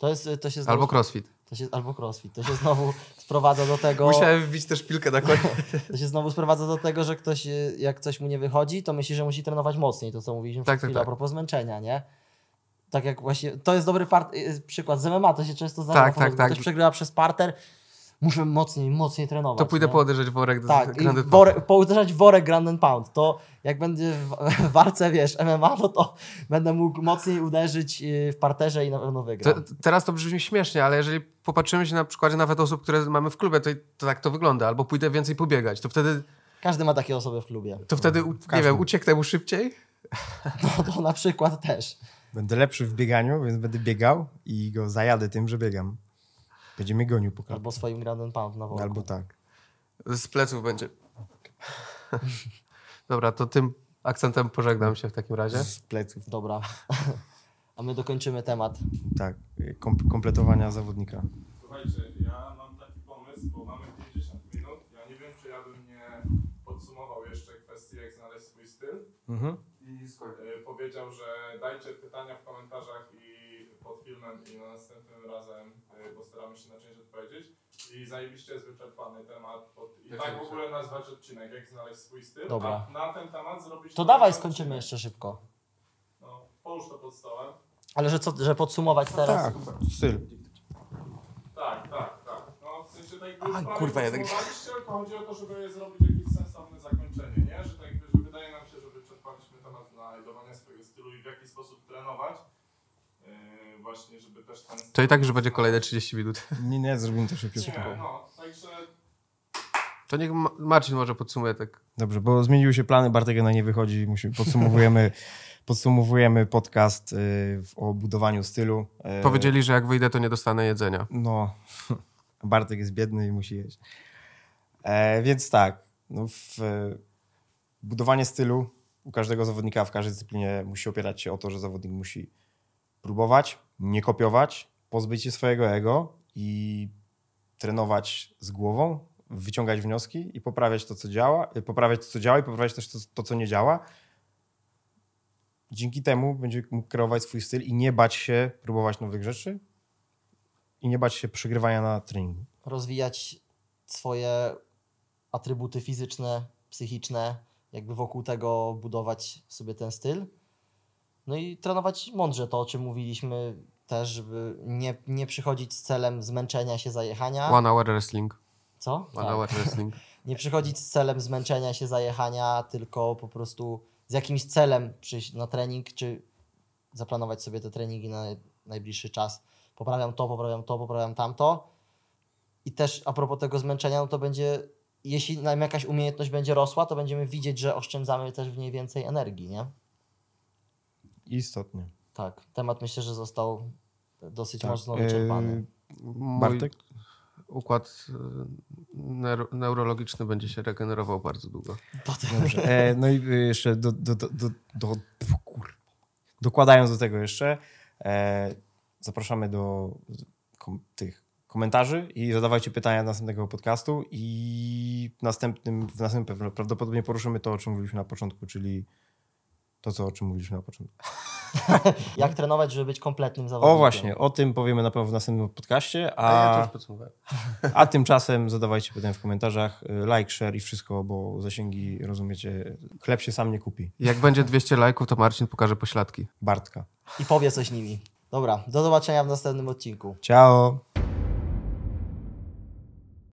To, jest, to się znowu, Albo crossfit. To się, albo crossfit. To się znowu sprowadza do tego... Musiałem wbić też szpilkę na koniec. To się znowu sprowadza do tego, że ktoś, y, jak coś mu nie wychodzi, to myśli, że musi trenować mocniej. To, co mówiliśmy Tak, przed tak, chwilą tak. a propos zmęczenia, nie? Tak jak właśnie, to jest dobry part, y, przykład z MMA, to się często zdarza. Tak, tak, tak. Ktoś przegrywa przez parter, muszę mocniej, mocniej trenować. To pójdę nie? pouderzać worek do Tak, i Grand worek, pouderzać worek Grand and Pound. To jak będzie w w walce, wiesz, MMA, no to będę mógł mocniej uderzyć y, w parterze i na pewno wygram. Te, teraz to brzmi śmiesznie, ale jeżeli popatrzymy się na przykładzie nawet osób, które mamy w klubie, to, to tak to wygląda. Albo pójdę więcej pobiegać, to wtedy, Każdy ma takie osoby w klubie. to wtedy u- nie wiem, ucieknę mu szybciej. No to na przykład też. Będę lepszy w bieganiu, więc będę biegał i go zajadę tym, że biegam. Będzie mnie gonił po. Albo swoim Grand and Pound na worku. Albo tak. Z pleców będzie. Dobra, to tym akcentem pożegnam się w takim razie. Z pleców. Dobra. A my dokończymy temat. Tak. Kom kompletowania zawodnika. Słuchajcie, ja mam taki pomysł, bo mamy 50 minut. Ja nie wiem, czy ja bym nie podsumował jeszcze kwestii, jak znaleźć swój styl. Mhm. I y, powiedział, że dajcie pytania w komentarzach i pod filmem i na następnym razem postaramy się na część odpowiedzieć. I zajebiście jest wyczerpany temat. Pod, I tak w ogóle nazwać odcinek, jak znaleźć swój styl. Dobra. A na ten temat zrobić... To dawaj, odcinek. skończymy jeszcze szybko. No, połóż to pod stołem. Ale że co, że podsumować teraz? Tak, styl. Tak, tak, tak. No w sensie tak jakby A, kurwa, jednak- podsumowaliście, tylko chodzi o to, żeby zrobić jakieś sensowne zakończenie, nie? Że tak jakby, że wydaje nam się, że wyczerpaliśmy temat znajdowania swojego stylu i w jaki sposób trenować. Yy, właśnie, żeby też ten... To i tak już będzie kolejne 30 minut. Nie, nie, zrobimy to szybciutko. Nie, no, także To niech Ma- Marcin może podsumuje tak. Dobrze, bo zmieniły się plany, Bartek na nie wychodzi, musimy, podsumowujemy, podsumowujemy podcast y, o budowaniu stylu. E, Powiedzieli, że jak wyjdę, to nie dostanę jedzenia. No, Bartek jest biedny i musi jeść. E, więc tak, no w, e, budowanie stylu u każdego zawodnika w każdej dyscyplinie musi opierać się o to, że zawodnik musi próbować, nie kopiować, pozbyć się swojego ego i trenować z głową, wyciągać wnioski i poprawiać to, co działa, e, poprawiać to, co działa i poprawiać też to, to co nie działa. Dzięki temu będzie mógł kreować swój styl i nie bać się próbować nowych rzeczy, i nie bać się przegrywania na treningu. Rozwijać swoje atrybuty fizyczne, psychiczne, jakby wokół tego budować sobie ten styl. No i trenować mądrze to, o czym mówiliśmy też, żeby nie, nie przychodzić z celem zmęczenia się, zajechania. One hour wrestling. Co? One Tak. hour wrestling. Nie przychodzić z celem zmęczenia się, zajechania, tylko po prostu z jakimś celem przyjść na trening, czy zaplanować sobie te treningi na najbliższy czas. Poprawiam to, poprawiam to, poprawiam tamto. I też a propos tego zmęczenia, no to będzie, jeśli nam jakaś umiejętność będzie rosła, to będziemy widzieć, że oszczędzamy też w niej więcej energii, nie? Istotnie. Tak, temat myślę, że został dosyć Tak. mocno wyczerpany. Mój Bartek? układ neur neurologiczny będzie się regenerował bardzo długo. Dobrze. E, no i jeszcze do, do, do, do, do, kur... dokładając do tego jeszcze, e, zapraszamy do kom, tych komentarzy i zadawajcie pytania do następnego podcastu i w następnym, w następnym prawdopodobnie poruszymy to, o czym mówiliśmy na początku, czyli to, co, o czym mówiliśmy na początku. Jak trenować, żeby być kompletnym zawodnikiem? O właśnie, o tym powiemy na pewno w następnym podcaście, A ja to a, już podsumowałem. a tymczasem zadawajcie pytania w komentarzach, like, share i wszystko, bo zasięgi, rozumiecie, chleb się sam nie kupi. Jak będzie 200 lajków, to Marcin pokaże pośladki. Bartka. I powie coś nimi. Dobra, do zobaczenia w następnym odcinku. Ciao!